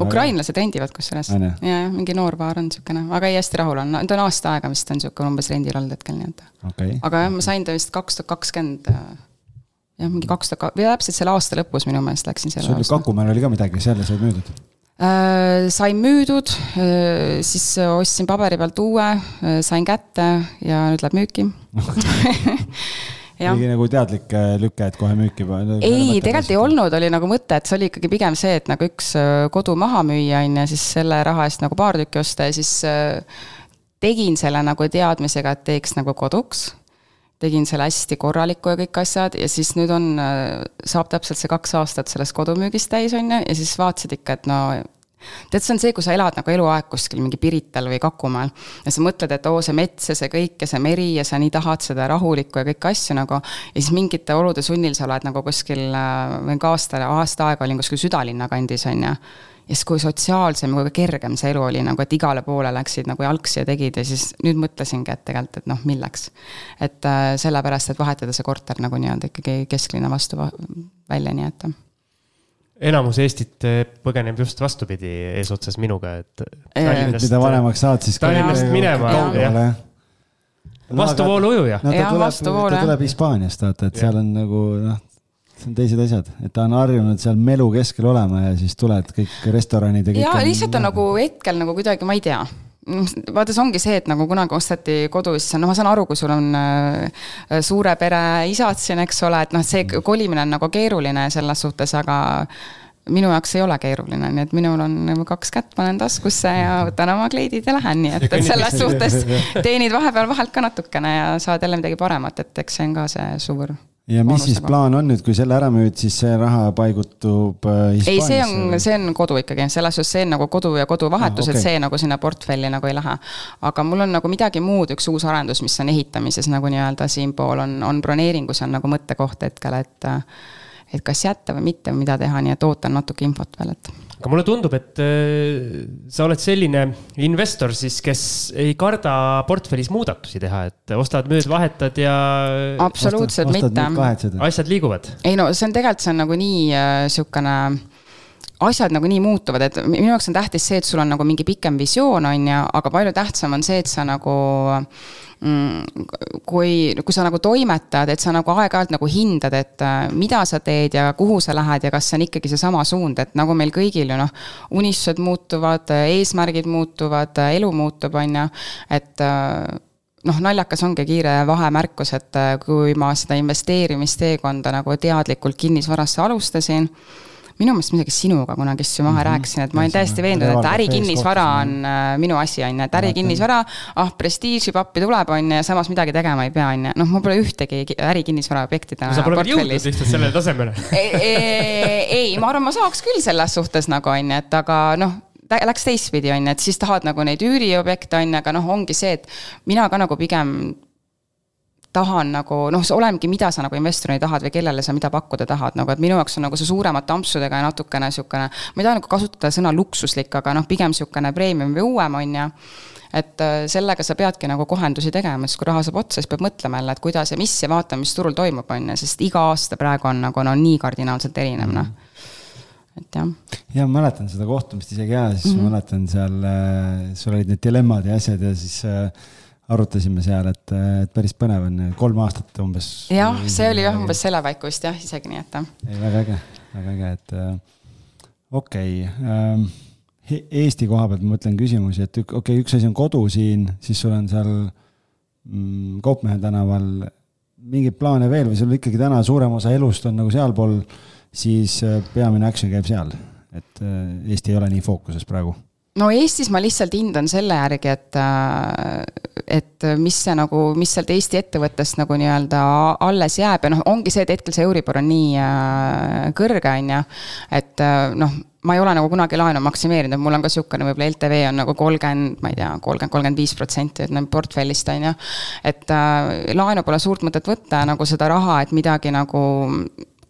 ukrainlased rendivad kusjuures. Ja, ja mingi noor paar on niisugune, aga ei, hästi rahul on, ta on aasta aega vist on niisugune umbes rendil olnud hetkel, nii et okay.. aga jah, ma sain ta vist kaks tuhat kakskümmend, jah, mingi kaks tuhat, või täpselt selle aasta lõpus minu meelest läksin selle sul Kakumäel oli ka midagi, seal said müüdud äh,? sain müüdud äh,, siis ostsin paberi pealt uue äh,, sain kätte ja nüüd läheb müüki mingi nagu teadlik äh, lüke, et kohe müüki panna? ei, tegelikult ei olnud, oli nagu mõte, et see oli ikkagi pigem see, et nagu üks kodu maha müüa, on ju, siis selle raha eest nagu paar tükki osta ja siis tegin selle nagu teadmisega, et teeks nagu koduks. Tegin selle hästi korraliku ja kõik asjad ja siis nüüd on, saab täpselt see kaks aastat sellest kodumüügist täis, on ju, ja siis vaatasid ikka, et no tead, see on see, kui sa elad nagu eluaeg kuskil mingi Pirital või Kakumaal ja sa mõtled, et oo, see mets ja see kõik ja see meri ja sa nii tahad seda rahulikku ja kõiki asju nagu. ja siis mingite olude sunnil sa oled nagu kuskil, või ka aasta, aasta aega olin kuskil südalinna kandis, on ju ja siis, kui sotsiaalsem ja kergem see elu oli nagu, et igale poole läksid nagu jalgsi ja tegid ja siis nüüd mõtlesingi, et tegelikult, et noh, milleks. et äh, sellepärast, et vahetada see korter nagu nii-öelda ikkagi kesklinna vastu välja, nii et enamus Eestit eh, põgeneb just vastupidi eesotsas minuga, et. mida vanemaks saad, siis. Tallinnast minema, jah. vastuvoolu ujuja. no ta tuleb, ta tuleb Hispaaniast, vaata, et seal on nagu noh, see on teised asjad, et ta on harjunud seal melu keskel olema ja siis tuled kõik restoranid ja kõik. ja lihtsalt on nagu hetkel nagu kuidagi, ma ei tea vaata, see ongi see, et nagu kunagi osteti kodu, siis no ma saan aru, kui sul on äh, suure pere isad siin, eks ole, et noh, see kolimine on nagu keeruline selles suhtes, aga minu jaoks ei ole keeruline, nii et minul on nagu kaks kätt, panen taskusse ja võtan oma kleidid ja lähen, nii et, et selles suhtes teenid vahepeal vahelt ka natukene ja saad jälle midagi paremat, et eks see on ka see suur ja mis siis plaan on nüüd, kui selle ära müüd, siis see raha paigutub Hispaaniasse? Äh, ei, see on, see on kodu ikkagi, selles suhtes see on nagu kodu ja koduvahetus ah,, okay. et see nagu sinna portfelli nagu ei lähe. aga mul on nagu midagi muud, üks uus arendus, mis on ehitamises nagu nii-öelda siinpool on, on broneeringus on nagu mõttekoht hetkel, et et kas jätta või mitte või mida teha, nii et ootan natuke infot veel, et aga mulle tundub, et äh, sa oled selline investor siis, kes ei karda portfellis muudatusi teha, et ostad, müüd, vahetad ja. absoluutselt ostad, mitte. asjad liiguvad. ei no see on tegelikult, see on nagu nii äh, sihukene asjad nagunii muutuvad, et minu jaoks on tähtis see, et sul on nagu mingi pikem visioon, on ju, aga palju tähtsam on see, et sa nagu mm, kui, kui sa nagu toimetad, et sa nagu aeg-ajalt nagu hindad, et äh, mida sa teed ja kuhu sa lähed ja kas see on ikkagi seesama suund, et nagu meil kõigil ju noh, unistused muutuvad, eesmärgid muutuvad, elu muutub, on ju, et äh, noh, naljakas ongi kiire vahemärkus, et äh, kui ma seda investeerimisteekonda nagu teadlikult kinnisvarasse alustasin minu meelest midagi sinuga kunagi istusime maha mm -hmm. rääkisin, et ma olin täiesti veendunud, et ärikinnisvara on äh, minu asi, on ju, et ärikinnisvara, ah, prestiiži pappi tuleb, on ju, ja samas midagi tegema ei pea, on ju, noh, mul pole ühtegi ärikinnisvara objekti täna. veel jõudnud lihtsalt sellele tasemele. Ei, ma arvan, ma saaks küll selles suhtes nagu, on ju, et aga noh läks teistpidi, on ju, et siis tahad nagu neid üüriobjekte, on ju, aga noh, ongi see, et mina ka nagu pigem tahan nagu noh, olenebki, mida sa nagu investorina tahad või kellele sa mida pakkuda tahad, nagu et minu jaoks on nagu see suuremate ampsudega ja natukene niisugune, ma ei taha nagu kasutada sõna luksuslik, aga noh, pigem niisugune premium või uuem, on ju et äh, sellega sa peadki nagu kohendusi tegema, siis kui raha saab otsa, siis peab mõtlema jälle, et kuidas ja mis ja vaatama, mis turul toimub, on ju, sest iga aasta praegu on nagu no nii kardinaalselt erinev, noh et jah. ja ma mäletan seda kohtumist isegi ja siis mm -hmm. ma mäletan seal, äh, sul olid need dilemmad ja asjad ja siis äh, arutasime seal, et, et päris põnev on, kolm aastat umbes. jah, see oli jah, umbes selle paiku vist jah, isegi nii, et ei, väga äge, väga äge, et äh, okei okay, ähm,. Eesti koha pealt ma mõtlen küsimusi, et okei okay,, üks asi on kodu siin, siis sul on seal mm, Kaupmehe tänaval mingeid plaane veel või sul ikkagi täna suurem osa elust on nagu sealpool, siis äh, peamine action käib seal, et äh, Eesti ei ole nii fookuses praegu no Eestis ma lihtsalt hindan selle järgi, et, äh, et mis see nagu, mis sealt Eesti ettevõttest nagu nii-öelda alles jääb ja noh, ongi see, et hetkel see Euribor on nii äh, kõrge, on ju. et äh, noh, ma ei ole nagu kunagi laenu maksimeerinud, mul on ka niisugune võib-olla LTV on nagu kolmkümmend, ma ei tea, kolmkümmend, kolmkümmend viis protsenti, et nagu portfellist, on ju. et äh, laenu pole suurt mõtet võtta nagu seda raha, et midagi nagu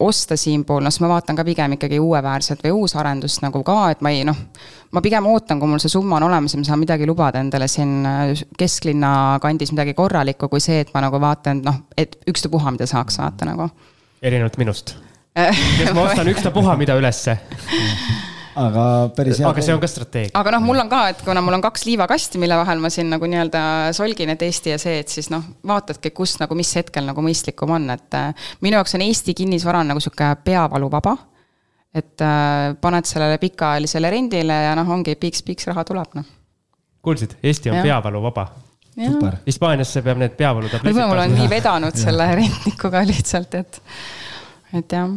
osta siinpool, noh siis ma vaatan ka pigem ikkagi uueväärset või uusarendust nagu ka, et ma ei noh, ma pigem ootan, kui mul see summa on olemas ja ma saan midagi lubada endale siin äh, kesklinna kandis midagi korralikku, kui see, et ma nagu vaatan, noh, et ükstapuha, mida saaks vaata nagu. erinevalt minust kes ma ostan ükstapuha mida ülesse aga päris hea. aga see on ka strateegia. aga noh, mul on ka, et kuna mul on kaks liivakasti, mille vahel ma siin nagu nii-öelda solgin, et Eesti ja see, et siis noh, vaatadki, kus nagu, mis hetkel nagu mõistlikum on, et äh, minu jaoks on Eesti kinnisvara nagu sihuke peavaluvaba. et äh, paned sellele pikaajalisele rendile ja noh, ongi piiks-piiks raha tuleb, noh. kuulsid, Eesti on ja. peavaluvaba super. Hispaaniasse peab need peavalutabletid. võib-olla mul on nii vedanud selle rentnikuga lihtsalt, et, et jah.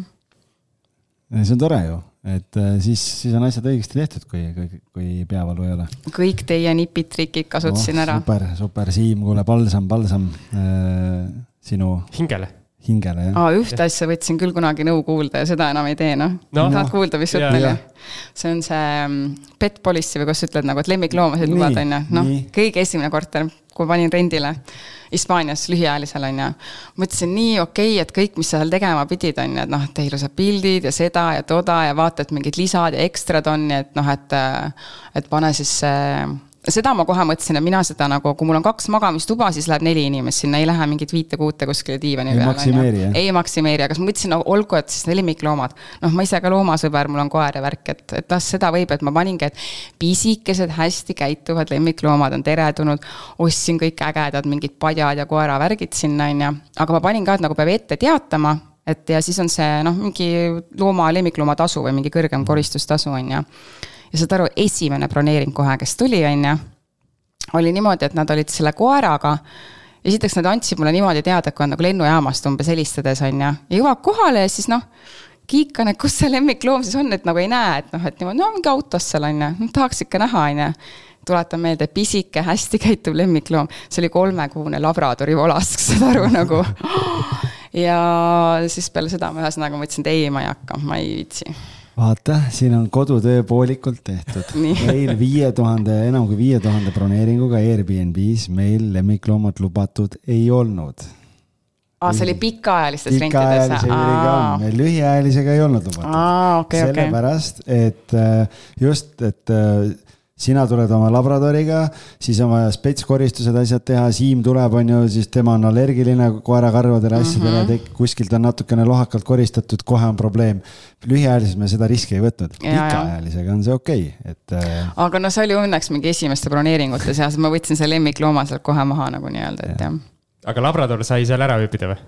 see on tore ju et äh, siis, siis on asjad õigesti tehtud, kui, kui, kui peavalu ei ole. kõik teie nipid-trikid kasutasin oh, ära. super, super, Siim, kuule, palsam, palsam äh, sinu. hingele. hingele, jah. aa, ühte asja võtsin küll kunagi nõu kuulda ja seda enam ei tee, noh no. no.. tahad kuulda, mis jutt oli? see on see mm, pet policy või kuidas sa ütled nagu, et lemmikloomasid lubad, on ju. noh, kõige esimene korter, kui panin rendile Hispaanias lühiajalisel, on ju. mõtlesin nii okei okay,, et kõik, mis sa seal tegema pidid, on ju, et noh, et ilusad pildid ja seda ja toda ja vaata, et mingid lisad ja ekstrad on, nii et noh, et, et pane siis see seda ma kohe mõtlesin, et mina seda nagu, kui mul on kaks magamistuba, siis läheb neli inimest sinna, ei lähe mingit viite-kuute kuskile diivani ei peale. ei maksimeeri, aga siis ma mõtlesin, no olgu, et siis lemmikloomad. noh, ma ise ka loomasõber, mul on koer ja värk, et, et las seda võib, et ma paningi, et pisikesed, hästi käituvad lemmikloomad on teretulnud. ostsin kõik ägedad mingid padjad ja koeravärgid sinna, on ju. aga ma panin ka, et nagu peab ette teatama et ja siis on see noh, mingi looma, lemmiklooma tasu või mingi kõrgem koristustasu, on ju ja saad aru, esimene broneering kohe, kes tuli, on ju, oli niimoodi, et nad olid selle koeraga esiteks nad andsid mulle niimoodi teada, kui on nagu lennujaamast umbes helistades, on ju, ja jõuab kohale ja siis noh, kiikan, et kus see lemmikloom siis on, et nagu ei näe, et noh, et niimoodi, no mingi autos seal on ju, noh tahaks ikka näha, on ju. tuletan meelde, pisike, hästi käituv lemmikloom, see oli kolmekuune labradori volask, saad aru nagu. ja siis peale seda ma ühesõnaga mõtlesin, et ei, ma ei hakka, ma ei viitsi vaata, siin on kodutöö poolikult tehtud. meil viie tuhande, enam kui viie tuhande broneeringuga Airbnb-s meil lemmikloomad lubatud ei olnud. aa, see oli pikaajalistes rentides? pikaajalise lühiajalisega ei olnud lubatud. Okay, sellepärast okay., et äh, just, et äh, sina tuled oma labradoriga, siis on vaja spetskoristused, asjad teha, Siim tuleb, on ju, siis tema on allergiline koerakarvadele, asjadele mm, -hmm. kuskilt on natukene lohakalt koristatud, kohe on probleem. lühiajaliselt me seda riski ei võtnud, pikaajalisega on see okei okay,, et. Äh, aga no see oli õnneks mingi esimeste broneeringute seas, ma võtsin selle lemmiklooma sealt kohe maha nagu nii-öelda, et jah. aga labrador sai seal ära ööbida või?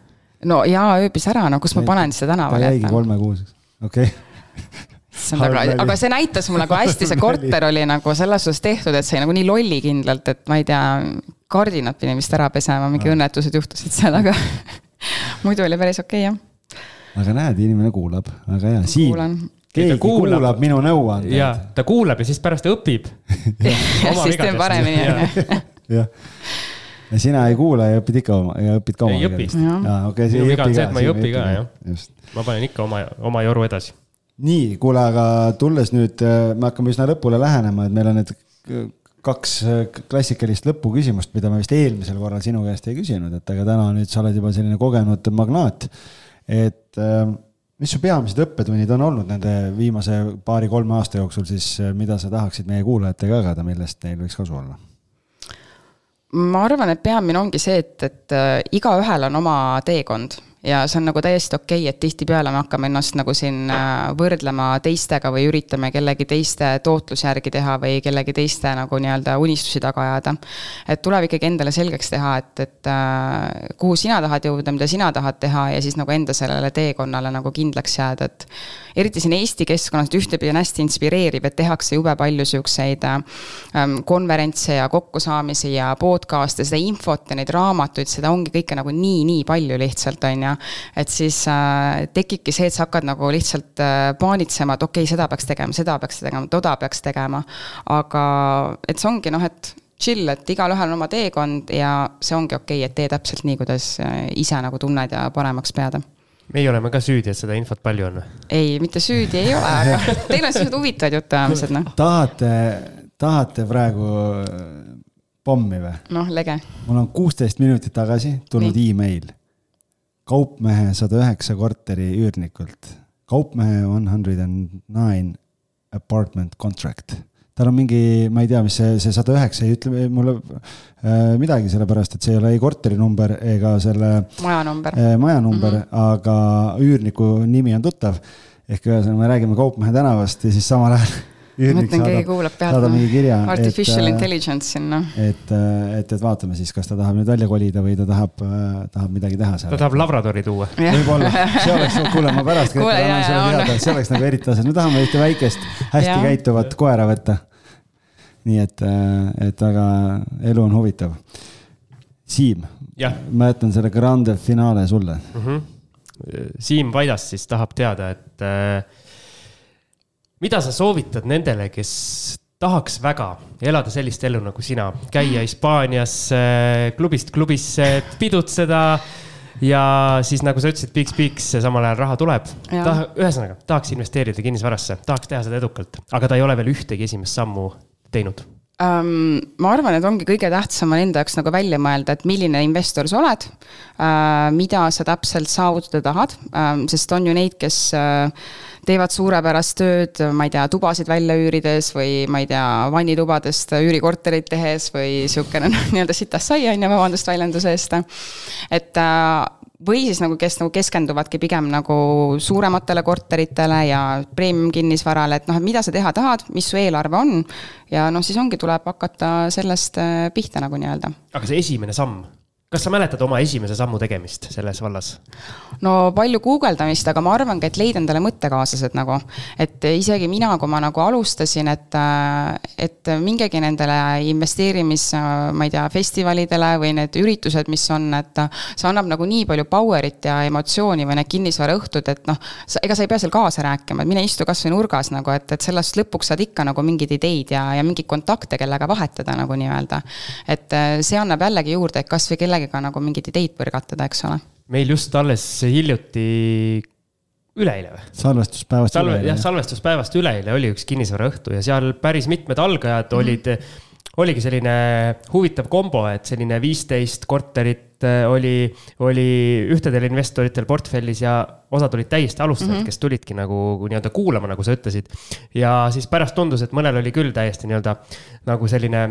no jaa, ööbis ära, no kus ma panen seda tänavale. ta jäigi kolmekuuseks, okei okay issand, aga, aga see näitas mulle, kui hästi see korter oli nagu selles suhtes tehtud, et see nagu nii lollikindlalt, et ma ei tea, kardinad pidin vist ära pesema, mingi õnnetused juhtusid seal, aga muidu oli päris okei okay, jah. aga näed, inimene kuulab, väga hea, Siim keegi kuulab, kuulab minu nõuandeid. ja, ta kuulab ja siis pärast õpib. Siis teeb paremini, on ju. jah, ja sina ei kuula ja õpid ikka oma, ja õpid ka oma. ei õpi. Minu viga on see, et ma ei õpi ka, jah. ma panen ikka oma, oma joru edasi nii, kuule, aga tulles nüüd, äh, me hakkame üsna lõpule lähenema, et meil on need kaks äh, klassikalist lõpuküsimust, mida ma vist eelmisel korral sinu käest ei küsinud, et aga täna nüüd sa oled juba selline kogenud magnaat. et äh, mis su peamised õppetunnid on olnud nende viimase paari-kolme aasta jooksul siis, mida sa tahaksid meie kuulajatega jagada, millest neil võiks kasu olla? ma arvan, et peamine ongi see, et, et igaühel on oma teekond ja see on nagu täiesti okei okay,, et tihtipeale me hakkame ennast nagu siin äh, võrdlema teistega või üritame kellegi teiste tootluse järgi teha või kellegi teiste nagu nii-öelda unistusi taga ajada. et tuleb ikkagi endale selgeks teha, et, et äh, kuhu sina tahad jõuda, mida sina tahad teha ja siis nagu enda sellele teekonnale nagu kindlaks jääda, et eriti siin Eesti keskkonnas, et ühtepidi on hästi inspireeriv, et tehakse jube palju siukseid ähm, konverentse ja kokkusaamisi ja podcast'e, seda infot ja neid raamatuid, seda ongi kõike nagu nii-nii palju lihtsalt, on ju. Et siis äh, tekibki see, et sa hakkad nagu lihtsalt äh, paanitsema, et okei okay,, seda peaks tegema, seda peaks tegema, toda peaks tegema. aga et see ongi noh, et chill, et igalühel on oma teekond ja see ongi okei okay,, et tee täpselt nii, kuidas äh, ise nagu tunned ja paremaks pead meie oleme ka süüdi, et seda infot palju on? ei, mitte süüdi ei ole, aga teil on sellised huvitavad jutuajamised, noh. tahate, tahate praegu pommi või? noh, lege. mul on kuusteist minutit tagasi tulnud email. Kaupmehe sada üheksa korteri üürnikult. kaupmehe one hundred and nine apartment contract. tal on mingi, ma ei tea, mis see, see sada üheksa ei ütle mulle äh, midagi, sellepärast et see ei ole ei korterinumber ega selle majanumber äh,, majanumber mm, -hmm. aga üürniku nimi on tuttav. ehk ühesõnaga, me räägime Kaupmehe tänavast ja siis samal ajal mõtlen, keegi kuulab pealt. kirja. Artificial et, äh, intelligence sinna. et, äh, et, et vaatame siis, kas ta tahab nüüd välja kolida või ta tahab, äh, tahab midagi teha seal. ta tahab labradori tuua. võib-olla, see oleks, kuule, ma pärast kuule, annan sulle teada, see oleks nagu eriti asjad, me tahame ühte väikest, hästi ja. käituvat koera võtta. nii et, et aga elu on huvitav. Siim, ma jätan selle grande finaale sulle mm. -hmm. Siim Vaidast siis tahab teada, et äh, mida sa soovitad nendele, kes tahaks väga elada sellist elu nagu sina, käia Hispaanias klubist klubisse, pidutseda ja siis, nagu sa ütlesid, piiks-piiks, samal ajal raha tuleb. ta, ühesõnaga, tahaks investeerida kinnisvarasse, tahaks teha seda edukalt, aga ta ei ole veel ühtegi esimest sammu teinud um,? ma arvan, et ongi kõige tähtsam on enda jaoks nagu välja mõelda, et milline investor sa oled uh,, mida sa täpselt saavutada tahad um,, sest on ju neid, kes uh, teevad suurepärast tööd, ma ei tea, tubasid välja üürides või ma ei tea, vannitubadest üürikorterit tehes või niisugune noh, nii-öelda sitast sai, on ju, vabandust väljenduse eest. et äh, või siis nagu, kes nagu keskenduvadki pigem nagu suurematele korteritele ja premium kinnisvarale, et noh, et mida sa teha tahad, mis su eelarve on. ja noh, siis ongi, tuleb hakata sellest äh, pihta nagu nii-öelda. aga see esimene samm kas sa mäletad oma esimese sammu tegemist selles vallas? no palju guugeldamist, aga ma arvangi, et leida endale mõttekaaslased nagu. et isegi mina, kui ma nagu alustasin, et, et mingegi nendele investeerimis, ma ei tea, festivalidele või need üritused, mis on, et see annab nagu nii palju power'it ja emotsiooni või need kinnisvaraõhtud, et noh, ega sa ei pea seal kaasa rääkima, et mine istu kasvõi nurgas nagu, et, et sellest lõpuks saad ikka nagu mingeid ideid ja, ja mingeid kontakte, kellega vahetada nagu nii-öelda. et see annab jällegi juurde, et kasvõi kellega kellegiga nagu mingeid ideid põrgatada, eks ole. meil just alles hiljuti üleeile või? salvestuspäevast Salve, üleeile. jah, salvestuspäevast üleeile oli üks kinnisvaraõhtu ja seal päris mitmed algajad mm -hmm. olid, oligi selline huvitav kombo, et selline viisteist korterit äh, oli, oli ühtedel investoritel portfellis ja osad olid täiesti alustajad mm, -hmm. kes tulidki nagu nii-öelda kuulama, nagu sa ütlesid. ja siis pärast tundus, et mõnel oli küll täiesti nii-öelda nagu selline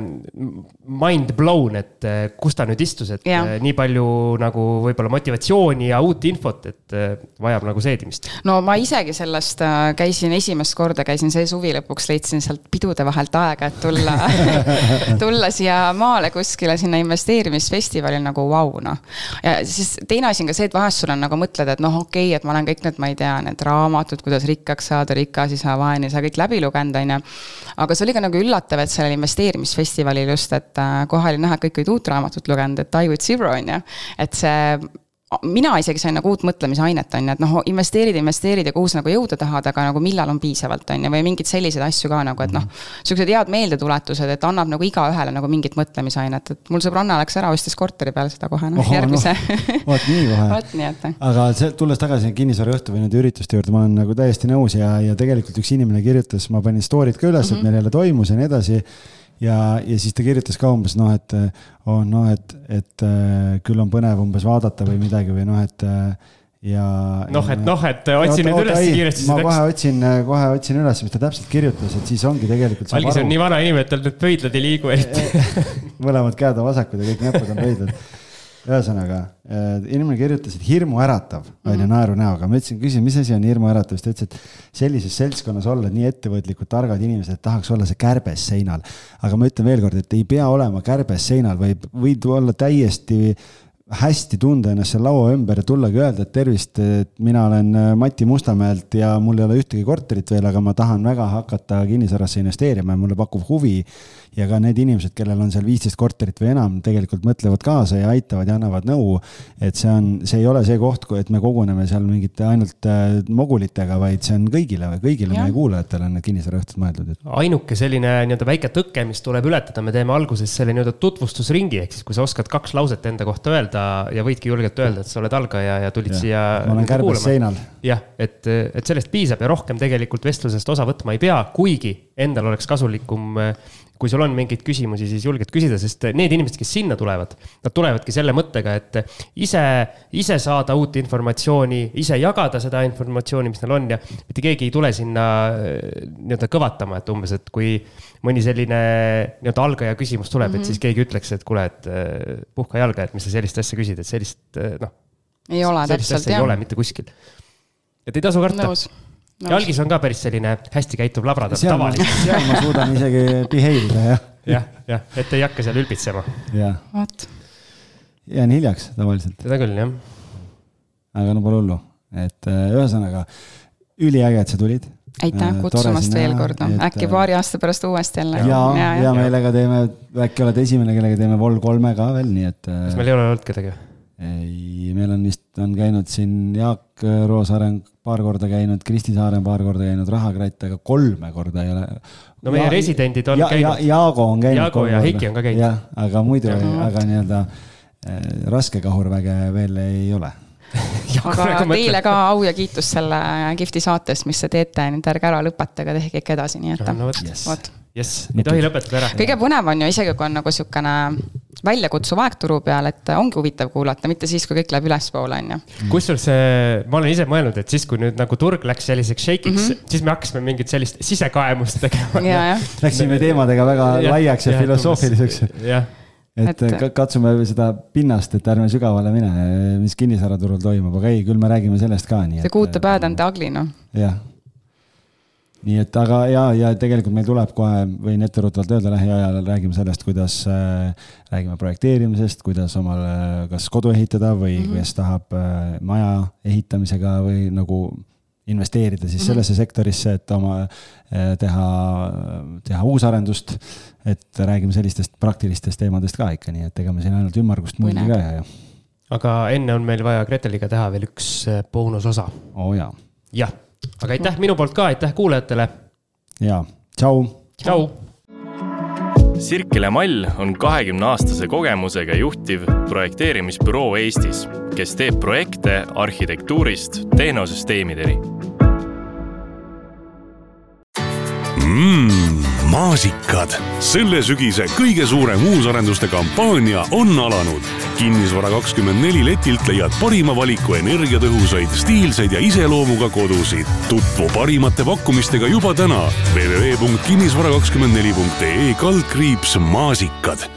mind blown, et eh, kus ta nüüd istus, et ja. Eh, nii palju nagu võib-olla motivatsiooni ja uut infot, et vajab nagu seedimist. no ma isegi sellest äh, käisin esimest korda, käisin see suvi lõpuks, leidsin sealt pidude vahelt aega, et tulla tulla siia maale kuskile sinna investeerimisfestivali nagu vau wow, noh. ja siis teine asi on ka see, et vahest sul on nagu mõtled, et noh, okei okay,, et ma olen kõik need, ma ei tea, need raamatud, kuidas rikkaks saada, rikas isa, vaene isa, kõik läbi lugenud, on ju. aga see oli ka nagu üllatav, et sellel investeerimisfestivalil just, et äh, kohe oli näha, et kõik olid uut raamatut lugenud, et Die with Zero on ju. et see mina isegi sain nagu uut mõtlemisainet, on ju, et noh, investeerid, investeerid ja kuhu sa nagu jõuda tahad, aga nagu millal on piisavalt, on ju, või mingeid selliseid asju ka nagu, et noh. Siuksed head meeldetuletused, et annab nagu igaühele nagu mingit mõtlemisainet, et mul sõbranna läks ära, ostis korteri peale seda kohe, noh järgmise no,. vot nii kohe. vot nii, et. aga see, tulles tagasi kinnisvaraõhtu või nende ürituste juurde, ma olen nagu täiesti nõus ja, ja tegelikult üks inimene kirjutas, ma panin story'd ka üles mm, -hmm. et mhm. meil jälle toimus ja nii edasi ja, ja siis ta kirjutas ka umbes noh, et oh, noh, et, et äh, küll on põnev umbes vaadata või midagi või noh, et äh, ja. noh, et noh, et otsi nüüd üles kiiresti. ma kohe otsin, kohe otsin üles, mis ta täpselt kirjutas, et siis ongi tegelikult. algis on nii vana inimene, et tal need pöidlad ei liigu eriti mõlemad käed on vasakud ja kõik näpud on pöidlad ühesõnaga, äh, inimene kirjutas, et hirmuäratav mm, -hmm. on ju, naeru näoga. ma ütlesin, küsin, mis asi on hirmuäratav, siis ta ütles, et sellises seltskonnas olla nii ettevõtlikud, targad inimesed, et tahaks olla see kärbes seinal. aga ma ütlen veelkord, et ei pea olema kärbes seinal, võib, võid olla täiesti hästi tunda ennast seal laua ümber ja tullagi öelda, et tervist, et mina olen äh, Mati Mustamäelt ja mul ei ole ühtegi korterit veel, aga ma tahan väga hakata kinnisvarasse investeerima ja mulle pakub huvi ja ka need inimesed, kellel on seal viisteist korterit või enam, tegelikult mõtlevad kaasa ja aitavad ja annavad nõu. et see on, see ei ole see koht, et me koguneme seal mingite ainult äh, mogulitega, vaid see on kõigile, kõigile ja. meie kuulajatele on need kinnisvaraõhtud mõeldud et.... ainuke selline nii-öelda väike tõke, mis tuleb ületada, me teeme alguses selle nii-öelda tutvustusringi, ehk siis kui sa oskad kaks lauset enda kohta öelda ja võidki julgelt öelda, et sa oled algaja ja tulid ja. siia. ma olen kärbes seinal. jah, et, et sellest piisab ja rohkem tegelikult vestlusest osa võtma ei pea, kuigi endal oleks kasulikum kui sul on mingeid küsimusi, siis julged küsida, sest need inimesed, kes sinna tulevad, nad tulevadki selle mõttega, et ise, ise saada uut informatsiooni, ise jagada seda informatsiooni, mis neil on ja mitte keegi ei tule sinna äh, nii-öelda kõvatama, et umbes, et kui mõni selline nii-öelda algaja küsimus tuleb mm, -hmm. et siis keegi ütleks, et kuule, et äh, puhka jalga, et mis sa sellist asja küsid, et sellist noh. ei ole täpselt, jah. ei ole mitte kuskil. et ei tasu karta no.. ja algis on ka päris selline hästi käituv labrador, tavaliselt. seal ma suudan isegi behave ida, jah. jah, jah, et ei hakka seal ülbitsema. jah. vot. jään hiljaks tavaliselt. seda küll, jah. aga no pole hullu, et äh, ühesõnaga üliäge, et sa tulid aitäh äh, kutsumast veel kord, noh äkki äh, paari aasta pärast uuesti jälle. ja, ja, ja meelega teeme, äkki oled esimene, kellega teeme Vol kolme ka veel, nii et. kas meil ei ole olnud kedagi? ei, meil on vist, on käinud siin Jaak Roosaare on paar korda käinud, Kristi Saare on paar korda käinud, Rahakratt, aga kolme korda ei ole. no meie ja, residendid on ja, käinud ja,. Jaago on käinud. Jaago ja Heiki on ka käinud. jah, aga muidu, aga nii-öelda äh, raske kahurväge veel ei ole aga teile ka au ja kiitus selle kihvti saatest, mis te teete, nüüd ärge ära lõpetage, tehke ikka edasi, nii et. no vot yes., vot jess, ei tohi lõpetada ära. kõige põnevam on ju isegi, kui on nagu sihukene väljakutsuv aeg turu peal, et ongi huvitav kuulata, mitte siis, kui kõik läheb ülespoole, on ju. kusjuures ma olen ise mõelnud, et siis, kui nüüd nagu turg läks selliseks shake'iks mm, -hmm. siis me hakkasime mingit sellist sisekaemust tegema. Läksime teemadega väga ja, laiaks ja, ja filosoofiliseks. et katsume seda pinnast, et ärme sügavale mine, mis kinnisvaraturul toimub, aga ei, küll me räägime sellest ka. see good, the bad and the ugly, noh. jah nii et aga ja, ja tegelikult meil tuleb kohe, võin etteruttavalt öelda, lähiajal räägime sellest, kuidas äh,, räägime projekteerimisest, kuidas omale kas kodu ehitada või mm -hmm. kes tahab äh, maja ehitamisega või nagu investeerida siis mm -hmm. sellesse sektorisse, et oma äh, teha, teha uusarendust. et räägime sellistest praktilistest teemadest ka ikka, nii et ega me siin ainult ümmargust mulli ka ei aja. aga enne on meil vaja Greteliga teha veel üks äh, boonusosa. oo oh, jaa. jah aga aitäh minu poolt ka, aitäh kuulajatele. ja, tšau. tšau. Sirkele Mall on kahekümne aastase kogemusega juhtiv projekteerimisbüroo Eestis, kes teeb projekte arhitektuurist tehnosüsteemideni mm,. Maasikad, selle sügise kõige suurem uusarenduste kampaania on alanud. kinnisvara kakskümmend neli letilt leiad parima valiku energiatõhusaid, stiilseid ja iseloomuga kodusid. tutvu parimate pakkumistega juba täna www.kinnisvara24.ee kaldkriips maasikad